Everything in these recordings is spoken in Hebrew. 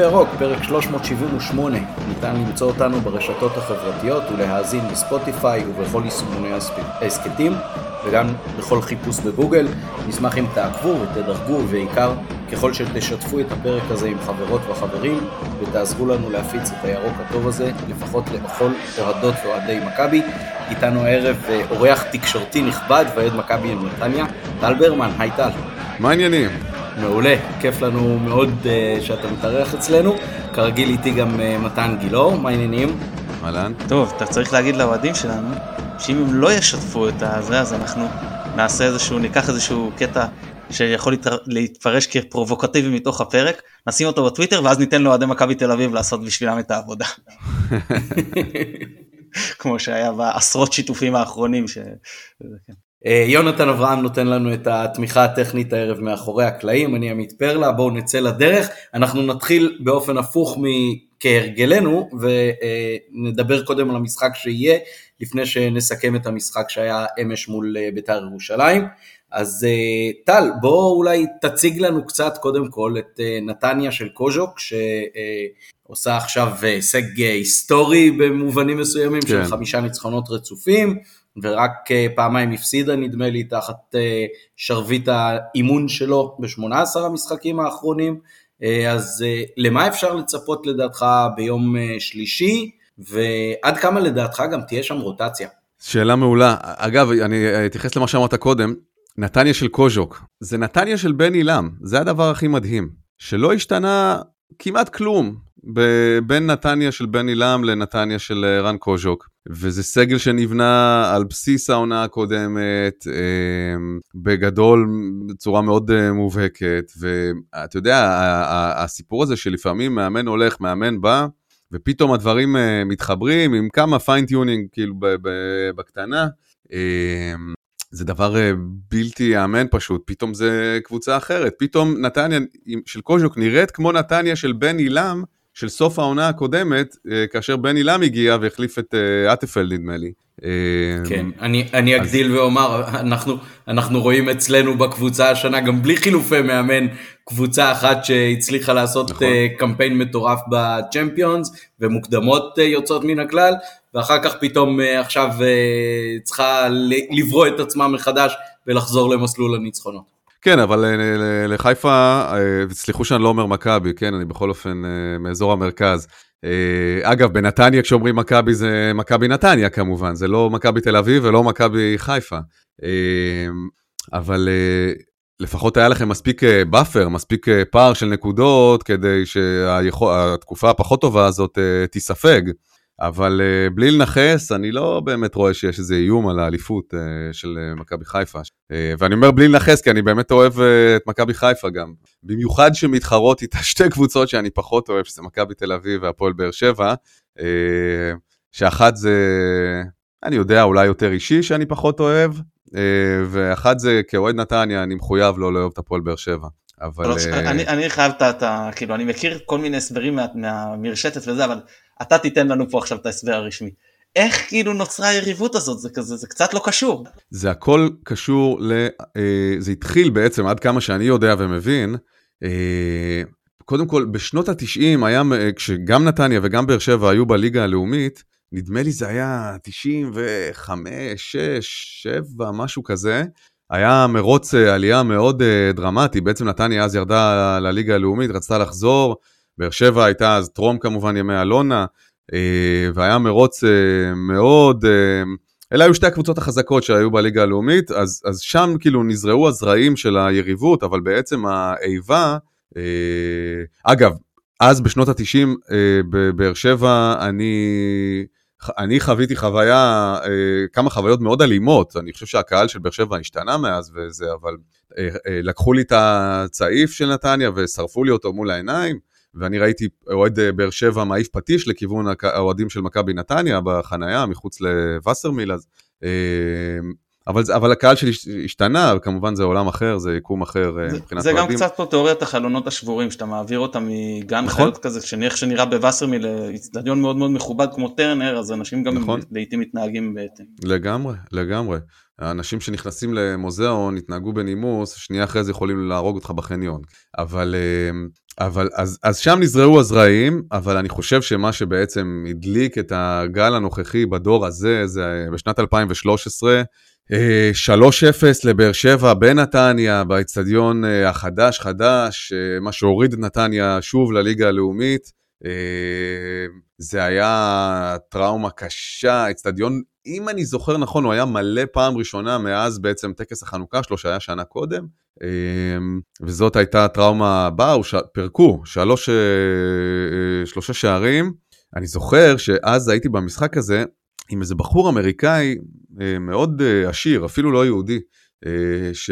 בירוק, פרק 378. ניתן למצוא אותנו ברשתות החברתיות ולהאזין בספוטיפיי ובכל יישומוני ההסכתים, וגם בכל חיפוש בגוגל. נשמח אם תעקבו ותדרגו, ובעיקר ככל שתשתפו את הפרק הזה עם חברות וחברים, ותעזרו לנו להפיץ את הירוק הטוב הזה, לפחות לכל אוהדות ואוהדי מכבי. איתנו הערב אה, אורח תקשורתי נכבד ואוהד מכבי נתניה, טל ברמן, היי טל. מה העניינים? מעולה, כיף לנו מאוד uh, שאתה מתארח אצלנו. כרגיל איתי גם uh, מתן גילאור, מה העניינים? אהלן. טוב, אתה צריך להגיד לאוהדים שלנו, שאם הם לא ישתפו את הזה, אז אנחנו נעשה איזשהו, ניקח איזשהו קטע שיכול להתפרש כפרובוקטיבי מתוך הפרק, נשים אותו בטוויטר ואז ניתן לאוהדי מכבי תל אביב לעשות בשבילם את העבודה. כמו שהיה בעשרות שיתופים האחרונים. ש... אה, יונתן אברהם נותן לנו את התמיכה הטכנית הערב מאחורי הקלעים, אני עמית פרלה, בואו נצא לדרך. אנחנו נתחיל באופן הפוך כהרגלנו ונדבר קודם על המשחק שיהיה, לפני שנסכם את המשחק שהיה אמש מול אה, בית"ר ירושלים. אז אה, טל, בוא אולי תציג לנו קצת קודם כל את נתניה של קוז'וק, שעושה עכשיו הישג היסטורי במובנים מסוימים כן. של חמישה ניצחונות רצופים. ורק אה, פעמיים הפסידה נדמה לי תחת אה, שרביט האימון שלו ב-18 המשחקים האחרונים, אה, אז למה אפשר לצפות לדעתך ביום שלישי, ועד כמה לדעתך גם תהיה שם רוטציה? שאלה מעולה. אגב, אני אתייחס למה שאמרת קודם, נתניה של קוז'וק, זה נתניה של בן עילם, זה הדבר הכי מדהים, שלא השתנה כמעט כלום בין נתניה של בן עילם לנתניה של רן קוז'וק. וזה סגל שנבנה על בסיס העונה הקודמת, אמ, בגדול בצורה מאוד אה, מובהקת, ואתה יודע, הסיפור הזה שלפעמים מאמן הולך, מאמן בא, ופתאום הדברים אה, מתחברים עם כמה fine tuning כאילו בקטנה. אמ, זה דבר אה, בלתי ייאמן פשוט, פתאום זה קבוצה אחרת, פתאום נתניה של קוז'וק נראית כמו נתניה של בן עילם, של סוף העונה הקודמת, אה, כאשר בן עילם הגיע והחליף את אה, אטפלד נדמה לי. אה, כן, אני, אני אגדיל אז... ואומר, אנחנו, אנחנו רואים אצלנו בקבוצה השנה, גם בלי חילופי מאמן, קבוצה אחת שהצליחה לעשות נכון. קמפיין מטורף בצ'מפיונס, ומוקדמות יוצאות מן הכלל, ואחר כך פתאום עכשיו צריכה לברוא את עצמה מחדש ולחזור למסלול הניצחונות. כן, אבל אה, לחיפה, אה, שאני לא אומר מכבי, כן, אני בכל אופן אה, מאזור המרכז. אגב, בנתניה כשאומרים מכבי זה מכבי נתניה כמובן, זה לא מכבי תל אביב ולא מכבי חיפה. אבל לפחות היה לכם מספיק buffer, מספיק פער של נקודות, כדי שהתקופה הפחות טובה הזאת תיספג. אבל אה, בלי לנכס, אני לא באמת רואה שיש איזה איום על האליפות אה, של אה, מכבי חיפה. ואני אומר בלי לנכס, כי אני באמת אוהב את מכבי חיפה גם. במיוחד שמתחרות איתה שתי קבוצות שאני פחות אוהב, שזה מכבי תל אביב והפועל באר שבע, שאחת זה, אני יודע, אולי יותר אישי שאני פחות אוהב, ואחת זה כאוהד נתניה, אני מחויב לא לאהוב את הפועל באר שבע. אבל... אני, אני חייב את ה... כאילו, אני מכיר כל מיני הסברים מה, מהמרשתת וזה, אבל אתה תיתן לנו פה עכשיו את ההסבר הרשמי. איך כאילו נוצרה היריבות הזאת, זה כזה, זה קצת לא קשור. זה הכל קשור ל... אה, זה התחיל בעצם, עד כמה שאני יודע ומבין, אה, קודם כל, בשנות ה-90 היה, כשגם נתניה וגם באר שבע היו בליגה הלאומית, נדמה לי זה היה 95, 6, 7, משהו כזה. היה מרוץ אה, עלייה מאוד אה, דרמטי, בעצם נתניה אז ירדה לליגה הלאומית, רצתה לחזור, באר שבע הייתה אז טרום כמובן ימי אלונה, אה, והיה מרוץ אה, מאוד, אה, אלה היו שתי הקבוצות החזקות שהיו בליגה הלאומית, אז, אז שם כאילו נזרעו הזרעים של היריבות, אבל בעצם האיבה, אגב, אז בשנות ה-90 בבאר שבע אני, אני חוויתי חוויה, כמה חוויות מאוד אלימות, אני חושב שהקהל של באר שבע השתנה מאז וזה, אבל לקחו לי את הצעיף של נתניה ושרפו לי אותו מול העיניים. ואני ראיתי אוהד אה, באר שבע מעיף פטיש לכיוון האוהדים של מכבי נתניה בחנייה מחוץ לווסרמיל, אז... אה, אבל, אבל הקהל שלי השתנה, וכמובן זה עולם אחר, זה יקום אחר זה, מבחינת זה גם קצת פה תיאוריית החלונות השבורים, שאתה מעביר אותם מגן נכון. חיות כזה, שנראה שנראה בווסרמי לאיצטדיון מאוד מאוד מכובד כמו טרנר, אז אנשים גם נכון. לעיתים מתנהגים בהתאם. לגמרי, לגמרי. האנשים שנכנסים למוזיאון התנהגו בנימוס, שנייה אחרי זה יכולים להרוג אותך בחניון. אבל, אה, אבל אז, אז שם נזרעו הזרעים, אבל אני חושב שמה שבעצם הדליק את הגל הנוכחי בדור הזה, זה בשנת 2013, 3-0 אה, לבאר שבע בנתניה, באצטדיון אה, החדש חדש, מה שהוריד את נתניה שוב לליגה הלאומית. זה היה טראומה קשה, אצטדיון אם אני זוכר נכון, הוא היה מלא פעם ראשונה מאז בעצם טקס החנוכה שלו, שהיה שנה קודם, אמ, וזאת הייתה הטראומה הבאה, ש... פירקו שלוש, אה, אה, שלושה שערים. אני זוכר שאז הייתי במשחק הזה עם איזה בחור אמריקאי אה, מאוד עשיר, אפילו לא יהודי, ש...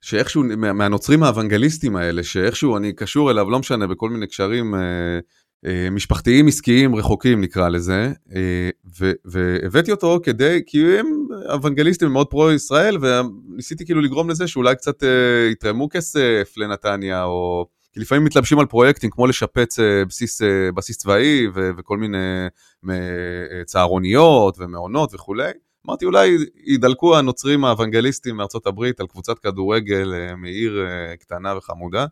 שאיכשהו, מהנוצרים האוונגליסטים האלה, שאיכשהו אני קשור אליו, לא משנה, בכל מיני קשרים משפחתיים עסקיים רחוקים נקרא לזה, אה, והבאתי אותו כדי, כי הם אוונגליסטים מאוד פרו-ישראל, וניסיתי כאילו לגרום לזה שאולי קצת אה, יתרמו כסף לנתניה, או... כי לפעמים מתלבשים על פרויקטים כמו לשפץ בסיס, בסיס צבאי ו- וכל מיני צהרוניות ומעונות וכולי. אמרתי אולי ידלקו הנוצרים האוונגליסטים מארצות הברית על קבוצת כדורגל מעיר קטנה וחמודה.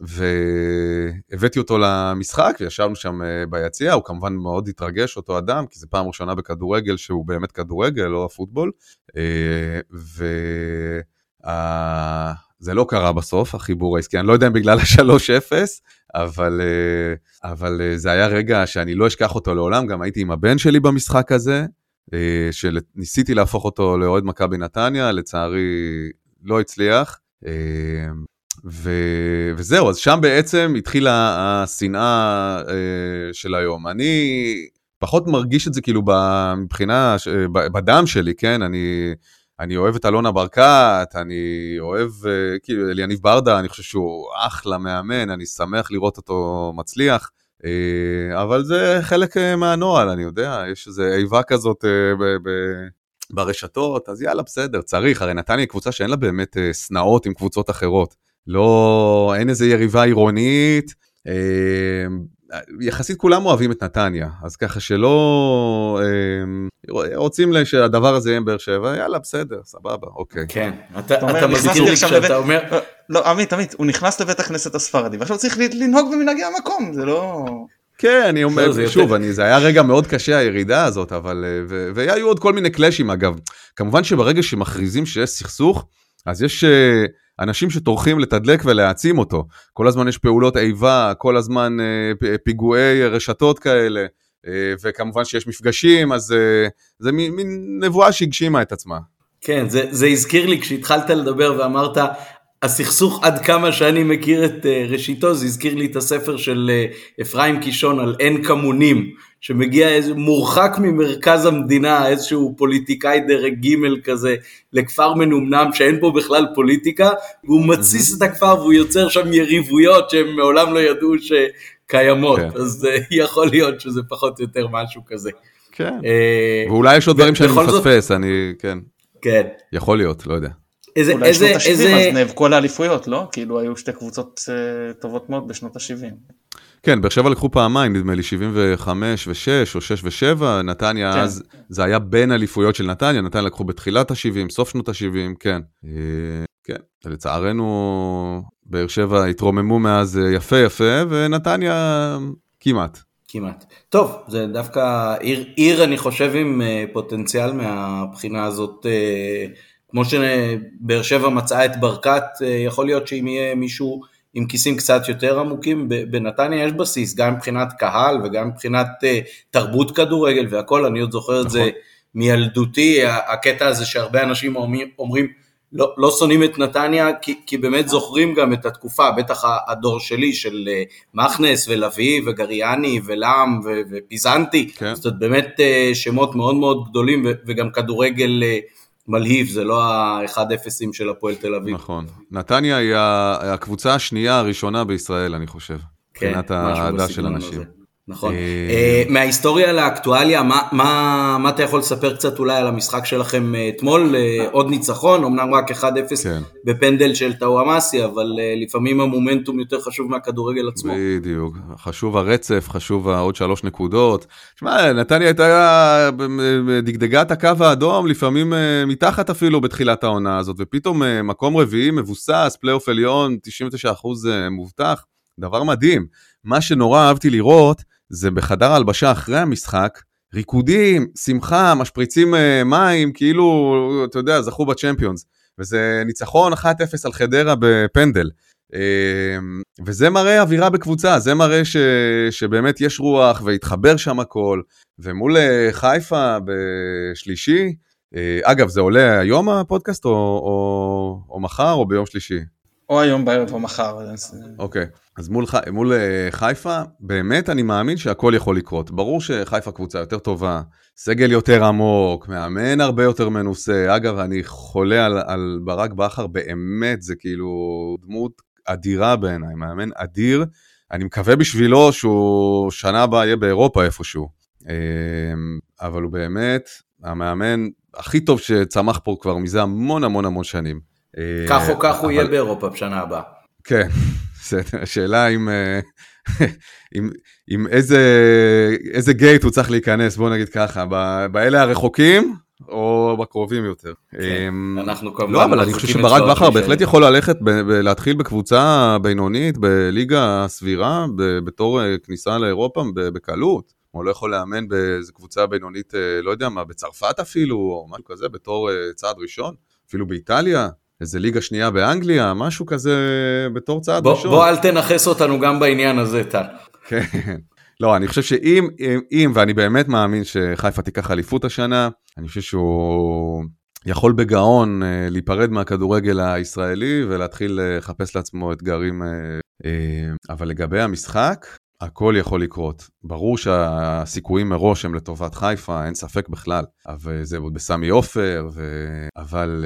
והבאתי אותו למשחק וישבנו שם אה, ביציע, הוא כמובן מאוד התרגש אותו אדם, כי זו פעם ראשונה בכדורגל שהוא באמת כדורגל, לא הפוטבול. אה, וזה לא קרה בסוף, החיבור העסקי, אני לא יודע אם בגלל ה-3-0, אבל, אה, אבל זה היה רגע שאני לא אשכח אותו לעולם, גם הייתי עם הבן שלי במשחק הזה, שניסיתי להפוך אותו לאוהד מכבי נתניה, לצערי לא הצליח. ו... וזהו, אז שם בעצם התחילה השנאה אה, של היום. אני פחות מרגיש את זה כאילו מבחינה, בדם שלי, כן? אני, אני אוהב את אלונה ברקת, אני אוהב, אה, כאילו, אליניב ברדה, אני חושב שהוא אחלה מאמן, אני שמח לראות אותו מצליח. אה, אבל זה חלק מהנוהל, אני יודע, יש איזו איבה כזאת ב, ב, ברשתות, אז יאללה, בסדר, צריך, הרי נתניה קבוצה שאין לה באמת שנאות עם קבוצות אחרות. לא, אין איזה יריבה עירונית. אה, יחסית כולם אוהבים את נתניה, אז ככה שלא אה, רוצים שהדבר הזה יהיה באר שבע, יאללה בסדר, סבבה, אוקיי. כן, אתה, אתה מזכיר לי כשאתה אומר... לא, עמית, עמית, הוא נכנס לבית הכנסת הספרדי, ועכשיו צריך לנהוג במנהגי המקום, זה לא... כן, אני אומר, לא, שוב, אני, זה היה רגע מאוד קשה הירידה הזאת, אבל, אה, והיו עוד כל מיני קלאשים אגב. כמובן שברגע שמכריזים שיש סכסוך, אז יש אנשים שטורחים לתדלק ולהעצים אותו. כל הזמן יש פעולות איבה, כל הזמן אה, פיגועי רשתות כאלה, אה, וכמובן שיש מפגשים, אז אה, זה מין נבואה שהגשימה את עצמה. כן, זה, זה הזכיר לי כשהתחלת לדבר ואמרת, הסכסוך עד כמה שאני מכיר את ראשיתו, זה הזכיר לי את הספר של אפרים קישון על אין כמונים, שמגיע איזה מורחק ממרכז המדינה, איזשהו פוליטיקאי דרג ג' כזה, לכפר מנומנם שאין בו בכלל פוליטיקה, והוא מתסיס את הכפר והוא יוצר שם יריבויות שהם מעולם לא ידעו שקיימות, כן. אז uh, יכול להיות שזה פחות או יותר משהו כזה. כן, ואולי יש עוד דברים שאני מפספס, זאת... אני, כן. כן. יכול להיות, לא יודע. איזה, אולי איזה, שנות ה-70 איזה... אז נאבקו על האליפויות, לא? כאילו היו שתי קבוצות uh, טובות מאוד בשנות ה-70. כן, באר שבע לקחו פעמיים, נדמה לי, 75 ו-6 או 6 ו-7, נתניה כן. אז, זה היה בין אליפויות של נתניה, נתניה לקחו בתחילת ה-70, סוף שנות ה-70, כן. אה, כן, לצערנו, באר שבע התרוממו מאז אה, יפה יפה, ונתניה כמעט. כמעט. טוב, זה דווקא עיר, עיר אני חושב עם אה, פוטנציאל מהבחינה הזאת, כמו שבאר שבע מצאה את ברקת, יכול להיות שאם יהיה מישהו עם כיסים קצת יותר עמוקים, בנתניה יש בסיס, גם מבחינת קהל וגם מבחינת uh, תרבות כדורגל והכל, אני עוד זוכר נכון. את זה נכון. מילדותי, הקטע הזה שהרבה אנשים אומרים, לא, לא שונאים את נתניה, כי, כי באמת זוכרים גם את התקופה, בטח הדור שלי של uh, מכנס ולוי וגריאני ולעם ופיזנטי, כן. זאת אומרת באמת שמות מאוד מאוד גדולים וגם כדורגל מלהיב, זה לא האחד אפסים של הפועל תל אביב. נכון. נתניה היא הקבוצה השנייה הראשונה בישראל, אני חושב. כן, מבחינת האהדה של אנשים. הזה. נכון. אה, מההיסטוריה לאקטואליה, מה, אתה יכול לספר קצת אולי על המשחק שלכם אה, אתמול? אה, עוד ניצחון, אמנם רק 1-0 כן. בפנדל של טאוואמאסי, אבל לפעמים המומנטום יותר חשוב מהכדורגל עצמו. בדיוק, חשוב הרצף, חשוב העוד שלוש נקודות. שמע, נתניה הייתה, דגדגה את הקו האדום, לפעמים מתחת אפילו בתחילת העונה הזאת, ופתאום מקום רביעי מבוסס, פלייאוף עליון, 99% מובטח, דבר מדהים. מה שנורא אהבתי לראות, זה בחדר ההלבשה אחרי המשחק, ריקודים, שמחה, משפריצים uh, מים, כאילו, אתה יודע, זכו בצ'מפיונס. וזה ניצחון 1-0 על חדרה בפנדל. Uh, וזה מראה אווירה בקבוצה, זה מראה ש, שבאמת יש רוח והתחבר שם הכל. ומול uh, חיפה בשלישי, uh, אגב, זה עולה היום הפודקאסט או, או, או מחר או ביום שלישי? או היום בערב או מחר. אוקיי, okay. אז מול, מול אה, חיפה, באמת אני מאמין שהכל יכול לקרות. ברור שחיפה קבוצה יותר טובה, סגל יותר עמוק, מאמן הרבה יותר מנוסה. אגב, אני חולה על, על ברק בכר, באמת, זה כאילו דמות אדירה בעיניי, מאמן אדיר. אני מקווה בשבילו שהוא שנה הבאה יהיה באירופה איפשהו. אמ, אבל הוא באמת המאמן הכי טוב שצמח פה כבר מזה המון המון המון שנים. כך או כך הוא יהיה באירופה בשנה הבאה. כן, בסדר, השאלה אם, אה, עם, עם איזה, איזה גייט הוא צריך להיכנס, בוא נגיד ככה, באלה הרחוקים או בקרובים יותר. כן, אמ, אנחנו כמובן לא, אבל אני חושב שברק בכר בהחלט יכול ללכת, להתחיל בקבוצה בינונית, בליגה סבירה, בתור אה, כניסה לאירופה בקלות. הוא לא יכול לאמן באיזה קבוצה בינונית, אה, לא יודע מה, בצרפת אפילו, או משהו כזה, בתור צעד ראשון, אפילו באיטליה. איזה ליגה שנייה באנגליה, משהו כזה בתור צעד בוא, ראשון. בוא אל תנכס אותנו גם בעניין הזה, טל. כן. לא, אני חושב שאם, אם, ואני באמת מאמין שחיפה תיקח אליפות השנה, אני חושב שהוא יכול בגאון אה, להיפרד מהכדורגל הישראלי ולהתחיל לחפש לעצמו אתגרים. אה, אה, אבל לגבי המשחק, הכל יכול לקרות. ברור שהסיכויים מראש הם לטובת חיפה, אין ספק בכלל. אבל זה עוד בסמי עופר, ו... אבל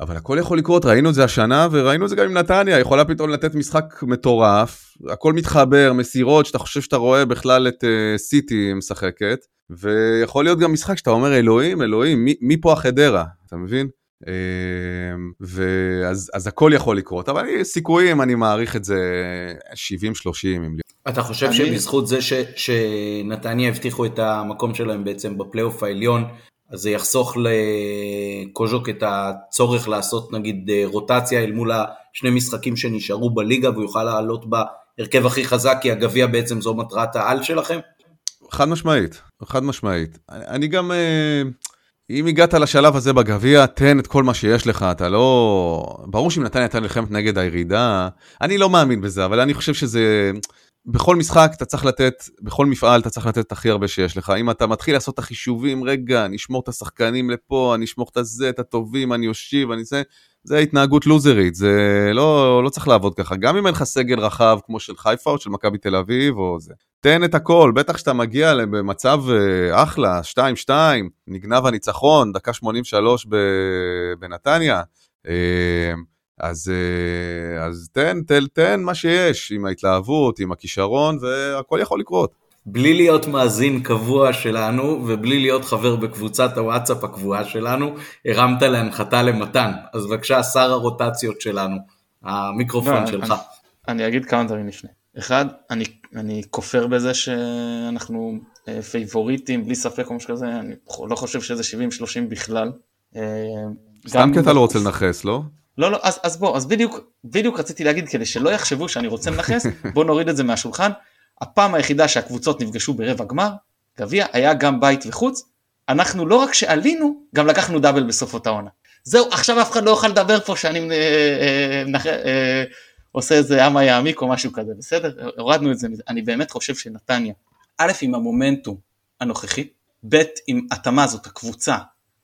אבל הכל יכול לקרות, ראינו את זה השנה וראינו את זה גם עם נתניה, יכולה פתאום לתת משחק מטורף, הכל מתחבר, מסירות שאתה חושב שאתה רואה בכלל את uh, סיטי משחקת, ויכול להיות גם משחק שאתה אומר אלוהים, אלוהים, מי, מי פה החדרה, אתה מבין? Uh, ואז אז הכל יכול לקרות, אבל אני, סיכויים, אני מעריך את זה 70-30. אתה חושב אני... שבזכות זה ש, שנתניה הבטיחו את המקום שלהם בעצם בפלייאוף העליון, אז זה יחסוך לקוז'וק את הצורך לעשות נגיד אה, רוטציה אל מול השני משחקים שנשארו בליגה והוא יוכל לעלות בהרכב הכי חזק כי הגביע בעצם זו מטרת העל שלכם? חד משמעית, חד משמעית. אני גם, אה, אם הגעת לשלב הזה בגביע, תן את כל מה שיש לך, אתה לא... ברור שאם נתניה הייתה נלחמת נגד הירידה, אני לא מאמין בזה, אבל אני חושב שזה... בכל משחק אתה צריך לתת, בכל מפעל אתה צריך לתת הכי הרבה שיש לך. אם אתה מתחיל לעשות את החישובים, רגע, אני אשמור את השחקנים לפה, אני אשמור את הזה, את הטובים, אני אושיב, אני זה, זה התנהגות לוזרית, זה לא, לא צריך לעבוד ככה. גם אם אין לך סגל רחב כמו של חיפה או של מכבי תל אביב או זה. תן את הכל, בטח שאתה מגיע במצב אה, אחלה, 2-2, נגנב הניצחון, דקה 83 בנתניה. אה, אז, אה, אז תן, תן, תן מה שיש, עם ההתלהבות, עם הכישרון, והכל יכול לקרות. בלי להיות מאזין קבוע שלנו, ובלי להיות חבר בקבוצת הוואטסאפ הקבועה שלנו, הרמת להנחתה למתן. אז בבקשה, שר הרוטציות שלנו, המיקרופון לא, שלך. אני, אני אגיד כמה דברים לפני. אחד, אני, אני כופר בזה שאנחנו אה, פייבוריטים, בלי ספק או משהו כזה, אני לא חושב שזה 70-30 בכלל. אה, סתם כי אתה לא רוצה לנכס, לא? לא, לא, אז, אז בוא, אז בדיוק, בדיוק רציתי להגיד, כדי שלא יחשבו שאני רוצה לנכס, בוא נוריד את זה מהשולחן. הפעם היחידה שהקבוצות נפגשו ברבע גמר, גביע, היה גם בית וחוץ. אנחנו לא רק שעלינו, גם לקחנו דאבל בסוף אותה עונה. זהו, עכשיו אף אחד לא יוכל לדבר פה שאני אה, אה, נח, אה, עושה איזה אמה יעמיק או משהו כזה, בסדר? הורדנו את זה. אני באמת חושב שנתניה, א', עם המומנטום הנוכחי, ב', עם התאמה זאת הקבוצה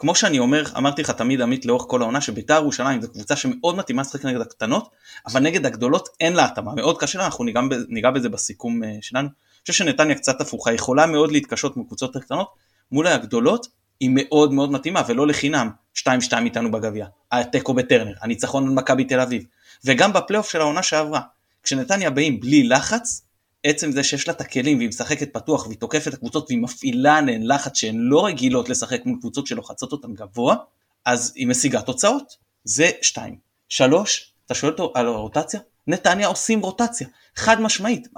כמו שאני אומר, אמרתי לך תמיד עמית לאורך כל העונה שביתר ירושלים זו קבוצה שמאוד מתאימה לשחק נגד הקטנות, אבל נגד הגדולות אין לה התאמה, מאוד קשה לה, אנחנו ניגע, ניגע בזה בסיכום אה, שלנו. אני חושב שנתניה קצת הפוכה, יכולה מאוד להתקשות מקבוצות הקטנות, מול הגדולות היא מאוד מאוד מתאימה ולא לחינם 2-2 איתנו בגביע, התיקו בטרנר, הניצחון על מכבי תל אביב, וגם בפלייאוף של העונה שעברה, כשנתניה באים בלי לחץ, עצם זה שיש לה את הכלים והיא משחקת פתוח והיא תוקפת את הקבוצות והיא מפעילה עליהן לחץ שהן לא רגילות לשחק מול קבוצות שלוחצות אותן גבוה, אז היא משיגה תוצאות. זה שתיים. שלוש, אתה שואל אותו על הרוטציה? נתניה עושים רוטציה, חד משמעית.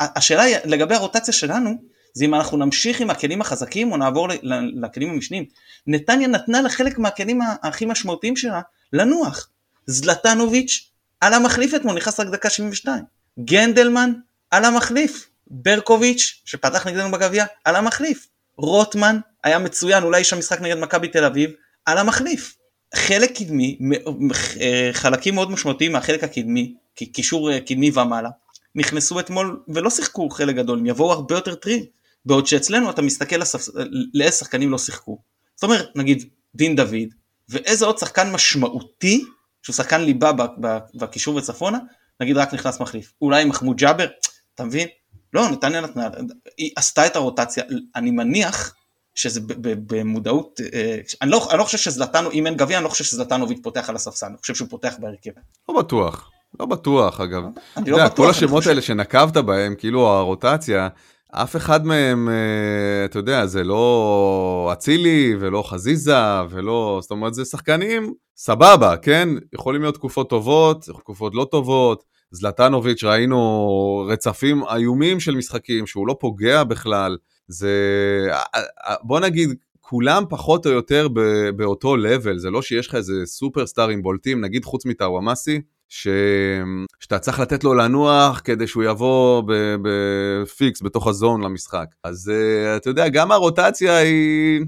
השאלה היא לגבי הרוטציה שלנו, זה אם אנחנו נמשיך עם הכלים החזקים או נעבור לכלים המשניים. נתניה נתנה לחלק מהכלים הכי משמעותיים שלה לנוח. זלטנוביץ' על המחליף אתמול, נכנס רק דקה 72. גנדלמן על המחליף. ברקוביץ', שפתח נגדנו בגביע, על המחליף. רוטמן היה מצוין, אולי יש שם משחק נגד מכבי תל אביב, על המחליף. חלק קדמי, חלקים מאוד משמעותיים מהחלק הקדמי, קישור קדמי ומעלה, נכנסו אתמול ולא שיחקו חלק גדול, הם יבואו הרבה יותר טרי. בעוד שאצלנו אתה מסתכל לאיזה שחקנים לא שיחקו. זאת אומרת, נגיד דין דוד, ואיזה עוד שחקן משמעותי, שהוא שחקן ליבה בקישור וצפונה, נגיד רק נכנס מחליף. אולי מחמוד ג'אבר, אתה מבין? לא, נתניה נתנה, היא עשתה את הרוטציה, אני מניח שזה במודעות, אה, אני לא, אני לא חושב שזלטנו, אם אין גביע, אני לא חושב שזלטנוביץ' פותח על הספסל, אני חושב שהוא פותח בהרכב. לא בטוח, לא בטוח אגב. אני לא בטוח. כל השמות האלה שנקבת בהם, כאילו הרוטציה, אף אחד מהם, אה, אתה יודע, זה לא אצילי ולא חזיזה ולא, זאת אומרת, זה שחקנים סבבה, כן? יכולים להיות תקופות טובות, תקופות לא טובות. זלטנוביץ', ראינו רצפים איומים של משחקים שהוא לא פוגע בכלל. זה, בוא נגיד, כולם פחות או יותר באותו לבל, זה לא שיש לך איזה סופרסטארים בולטים, נגיד חוץ מטאוואמאסי, ש... שאתה צריך לתת לו לנוח כדי שהוא יבוא בפיקס בתוך הזון למשחק. אז uh, אתה יודע, גם הרוטציה היא...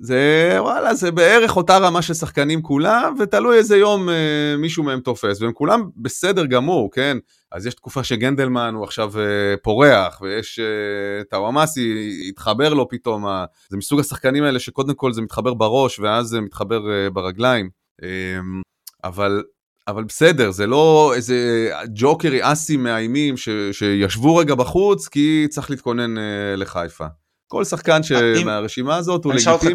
זה וואלה, זה בערך אותה רמה של שחקנים כולם, ותלוי איזה יום uh, מישהו מהם תופס, והם כולם בסדר גמור, כן? אז יש תקופה שגנדלמן הוא עכשיו uh, פורח, ויש טאוואמאסי, התחבר לו פתאום, uh, זה מסוג השחקנים האלה שקודם כל זה מתחבר בראש, ואז זה מתחבר uh, ברגליים. Uh, אבל אבל בסדר, זה לא איזה ג'וקרי אסים מאיימים ש, שישבו רגע בחוץ כי צריך להתכונן uh, לחיפה. כל שחקן מהרשימה הזאת הוא לגיטימי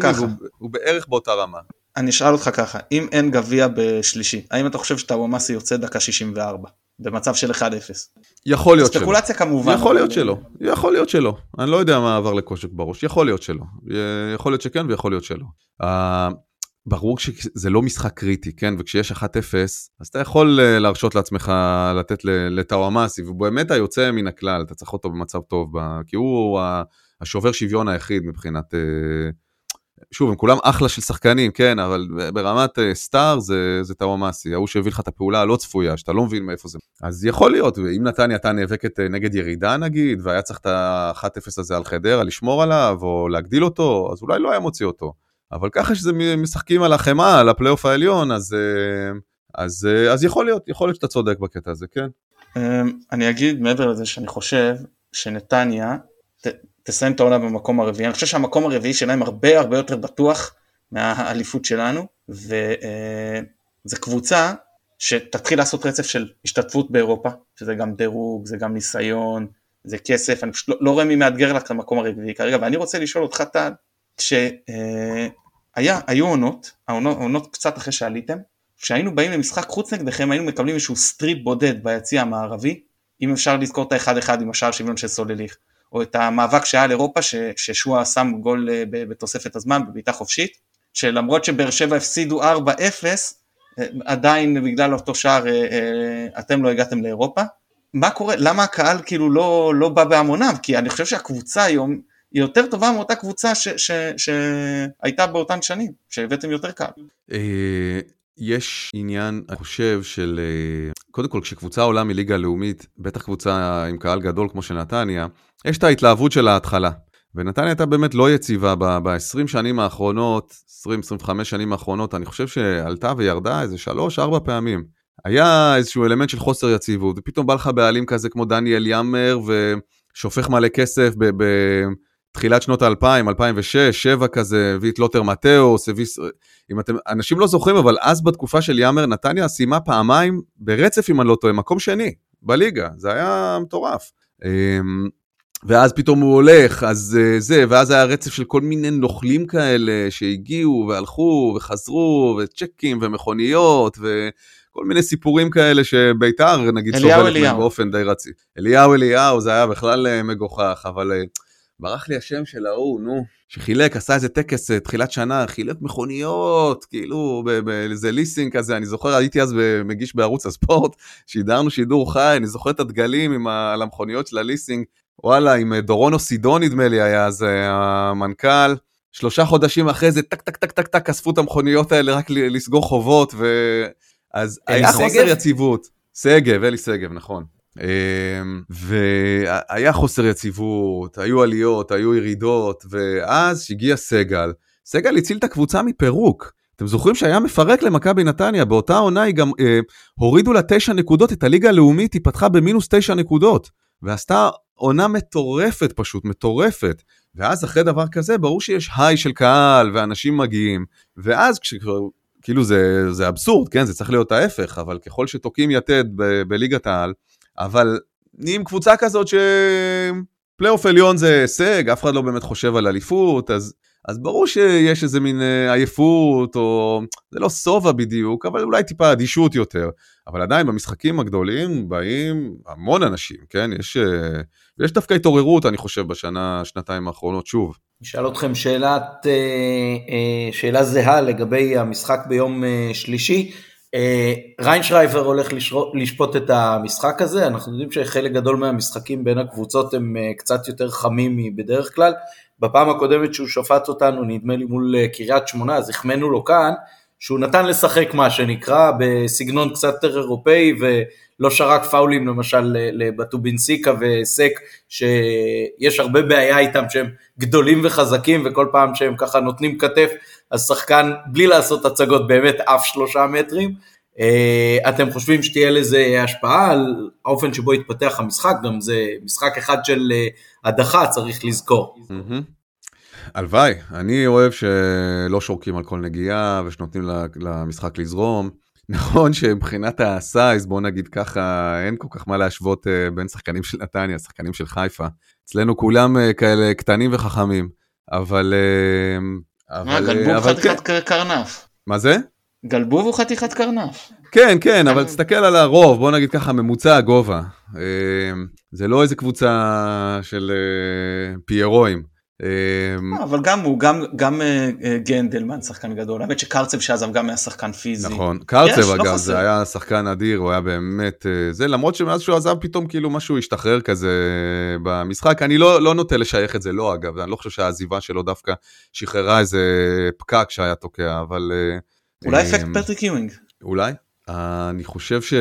והוא בערך באותה רמה. אני אשאל אותך ככה, אם אין גביע בשלישי, האם אתה חושב שטאוואמאסי יוצא דקה 64 במצב של 1-0? יכול להיות שלא. ספקולציה כמובן. יכול להיות שלא, יכול להיות שלא. אני לא יודע מה עבר לקושק בראש, יכול להיות שלא. יכול להיות שכן ויכול להיות שלא. ברור שזה לא משחק קריטי, כן? וכשיש 1-0, אז אתה יכול אה, להרשות לעצמך לתת לטאוואמאסי, והוא באמת היוצא מן הכלל, אתה צריך אותו במצב טוב, כי הוא השובר שוויון היחיד מבחינת... אה, שוב, הם כולם אחלה של שחקנים, כן, אבל ברמת אה, סטאר זה, זה טאוואמאסי, ההוא שהביא לך את הפעולה הלא צפויה, שאתה לא מבין מאיפה זה. אז יכול להיות, ואם נתניה הייתה נאבקת נגד ירידה נגיד, והיה צריך את ה-1-0 הזה על חדרה, לשמור עליו, או להגדיל אותו, אז אולי לא היה מוציא אותו. אבל ככה שזה משחקים על החמאה, על הפלייאוף העליון, אז, אה, אז, אה, אז יכול להיות, יכול להיות שאתה צודק בקטע הזה, כן? אמ, אני אגיד מעבר לזה שאני חושב שנתניה תסיים את העונה במקום הרביעי, אני חושב שהמקום הרביעי שלהם הרבה הרבה יותר בטוח מהאליפות שלנו, וזו אה, קבוצה שתתחיל לעשות רצף של השתתפות באירופה, שזה גם דירוג, זה גם ניסיון, זה כסף, אני פשוט לא, לא רואה מי מאתגר לך את המקום הרביעי כרגע, ואני רוצה לשאול אותך טל, שהיו עונות, העונות קצת אחרי שעליתם, כשהיינו באים למשחק חוץ נגדכם היינו מקבלים איזשהו strip בודד ביציע המערבי, אם אפשר לזכור את האחד אחד עם השער שוויון של סולליך, או את המאבק שהיה על אירופה ששועה שם גול אה, בתוספת הזמן בבעיטה חופשית, שלמרות שבאר שבע הפסידו 4-0, אה, עדיין בגלל אותו שער אה, אתם לא הגעתם לאירופה. מה קורה, למה הקהל כאילו לא, לא בא בהמוניו? כי אני חושב שהקבוצה היום היא יותר טובה מאותה קבוצה שהייתה באותן שנים, שהבאתם יותר. אה, יש עניין, אני חושב, של... קודם כל, כשקבוצה עולה מליגה לאומית, בטח קבוצה עם קהל גדול כמו של נתניה, יש את ההתלהבות של ההתחלה. ונתניה הייתה באמת לא יציבה ב-20 שנים האחרונות, 20-25 שנים האחרונות, אני חושב שעלתה וירדה איזה 3-4 פעמים. היה איזשהו אלמנט של חוסר יציבות, ופתאום בא לך בעלים כזה כמו דניאל יאמר, ושופך מלא כסף ב- ב- שנות האלפיים, 2006, 2007 כזה, הביא את לוטר מתאוס, הביא... אם אתם, אנשים לא זוכרים, אבל אז בתקופה של יאמר, נתניה סיימה פעמיים ברצף, אם אני לא טועה, מקום שני, בליגה, זה היה מטורף. ואז פתאום הוא הולך, אז אה, זה, ואז היה רצף של כל מיני נוכלים כאלה שהגיעו והלכו וחזרו, וצ'קים ומכוניות, ו... כל מיני סיפורים כאלה שביתר נגיד סובלת מהם. באופן די רציף. אליהו אליהו זה היה בכלל אה, מגוחך, אבל אה, ברח לי השם של ההוא, נו, שחילק, עשה איזה טקס תחילת שנה, חילק מכוניות, כאילו באיזה ליסינג כזה, אני זוכר, הייתי אז מגיש בערוץ הספורט, שידרנו שידור חי, אני זוכר את הדגלים עם ה- על המכוניות של הליסינג, וואלה, עם אה, דורון אוסידון נדמה לי היה אז אה, המנכ"ל. שלושה חודשים אחרי זה, טק טק טק טק טק, אספו את המכוניות האלה רק לסגור חובות, ו... אז היה שגב? חוסר יציבות. שגב, אלי שגב, נכון. אמ, והיה חוסר יציבות, היו עליות, היו ירידות, ואז הגיע סגל. סגל הציל את הקבוצה מפירוק. אתם זוכרים שהיה מפרק למכבי נתניה, באותה עונה היא גם אה, הורידו לה תשע נקודות, את הליגה הלאומית היא פתחה במינוס תשע נקודות, ועשתה עונה מטורפת פשוט, מטורפת. ואז אחרי דבר כזה, ברור שיש היי של קהל, ואנשים מגיעים, ואז כשכבר, כאילו זה, זה אבסורד, כן, זה צריך להיות ההפך, אבל ככל שתוקעים יתד ב- בליגת העל, אבל נהיים קבוצה כזאת שפלייאוף עליון זה הישג, אף אחד לא באמת חושב על אליפות, אז, אז ברור שיש איזה מין אה, עייפות, או זה לא שובע בדיוק, אבל אולי טיפה אדישות יותר. אבל עדיין במשחקים הגדולים באים המון אנשים, כן? יש, אה, יש דווקא התעוררות, אני חושב, בשנה, שנתיים האחרונות, שוב. נשאל אתכם שאלת, אה, שאלה זהה לגבי המשחק ביום שלישי. ריינשרייבר הולך לשפוט את המשחק הזה, אנחנו יודעים שחלק גדול מהמשחקים בין הקבוצות הם קצת יותר חמים מבדרך כלל. בפעם הקודמת שהוא שפט אותנו, נדמה לי מול אה, קריית שמונה, אז החמאנו לו כאן, שהוא נתן לשחק מה שנקרא בסגנון קצת יותר אירופאי ולא שרק פאולים למשל לבטובינסיקה וסק שיש הרבה בעיה איתם שהם גדולים וחזקים וכל פעם שהם ככה נותנים כתף אז שחקן בלי לעשות הצגות באמת אף שלושה מטרים. אה, אתם חושבים שתהיה לזה השפעה על האופן שבו יתפתח המשחק, גם זה משחק אחד של אה, הדחה צריך לזכור. הלוואי, אני אוהב שלא שורקים על כל נגיעה ושנותנים למשחק לזרום. נכון שמבחינת הסייז, בוא נגיד ככה, אין כל כך מה להשוות אה, בין שחקנים של נתניה, שחקנים של חיפה. אצלנו כולם אה, כאלה קטנים וחכמים, אבל... אה, מה, אבל, גלבוב אבל כן. חתיכת קר- קרנף. מה זה? גלבוב הוא חתיכת קרנף. כן, כן, אבל תסתכל על הרוב, בוא נגיד ככה, ממוצע הגובה. אה, זה לא איזה קבוצה של אה, פיירואים. אה, אבל גם הוא, גם, גם אה, אה, גנדלמן שחקן גדול. האמת שקרצב שעזב גם היה שחקן פיזי. נכון, יש, קרצב לא אגב, חסר. זה היה שחקן אדיר, הוא היה באמת, זה למרות שמאז שהוא עזב פתאום כאילו משהו השתחרר כזה במשחק, אני לא, לא נוטה לשייך את זה, לא אגב, אני לא חושב שהעזיבה שלו דווקא שחררה איזה פקק שהיה תוקע, אבל... אולי אפקט פטריק יואינג. אולי. אני חושב ש...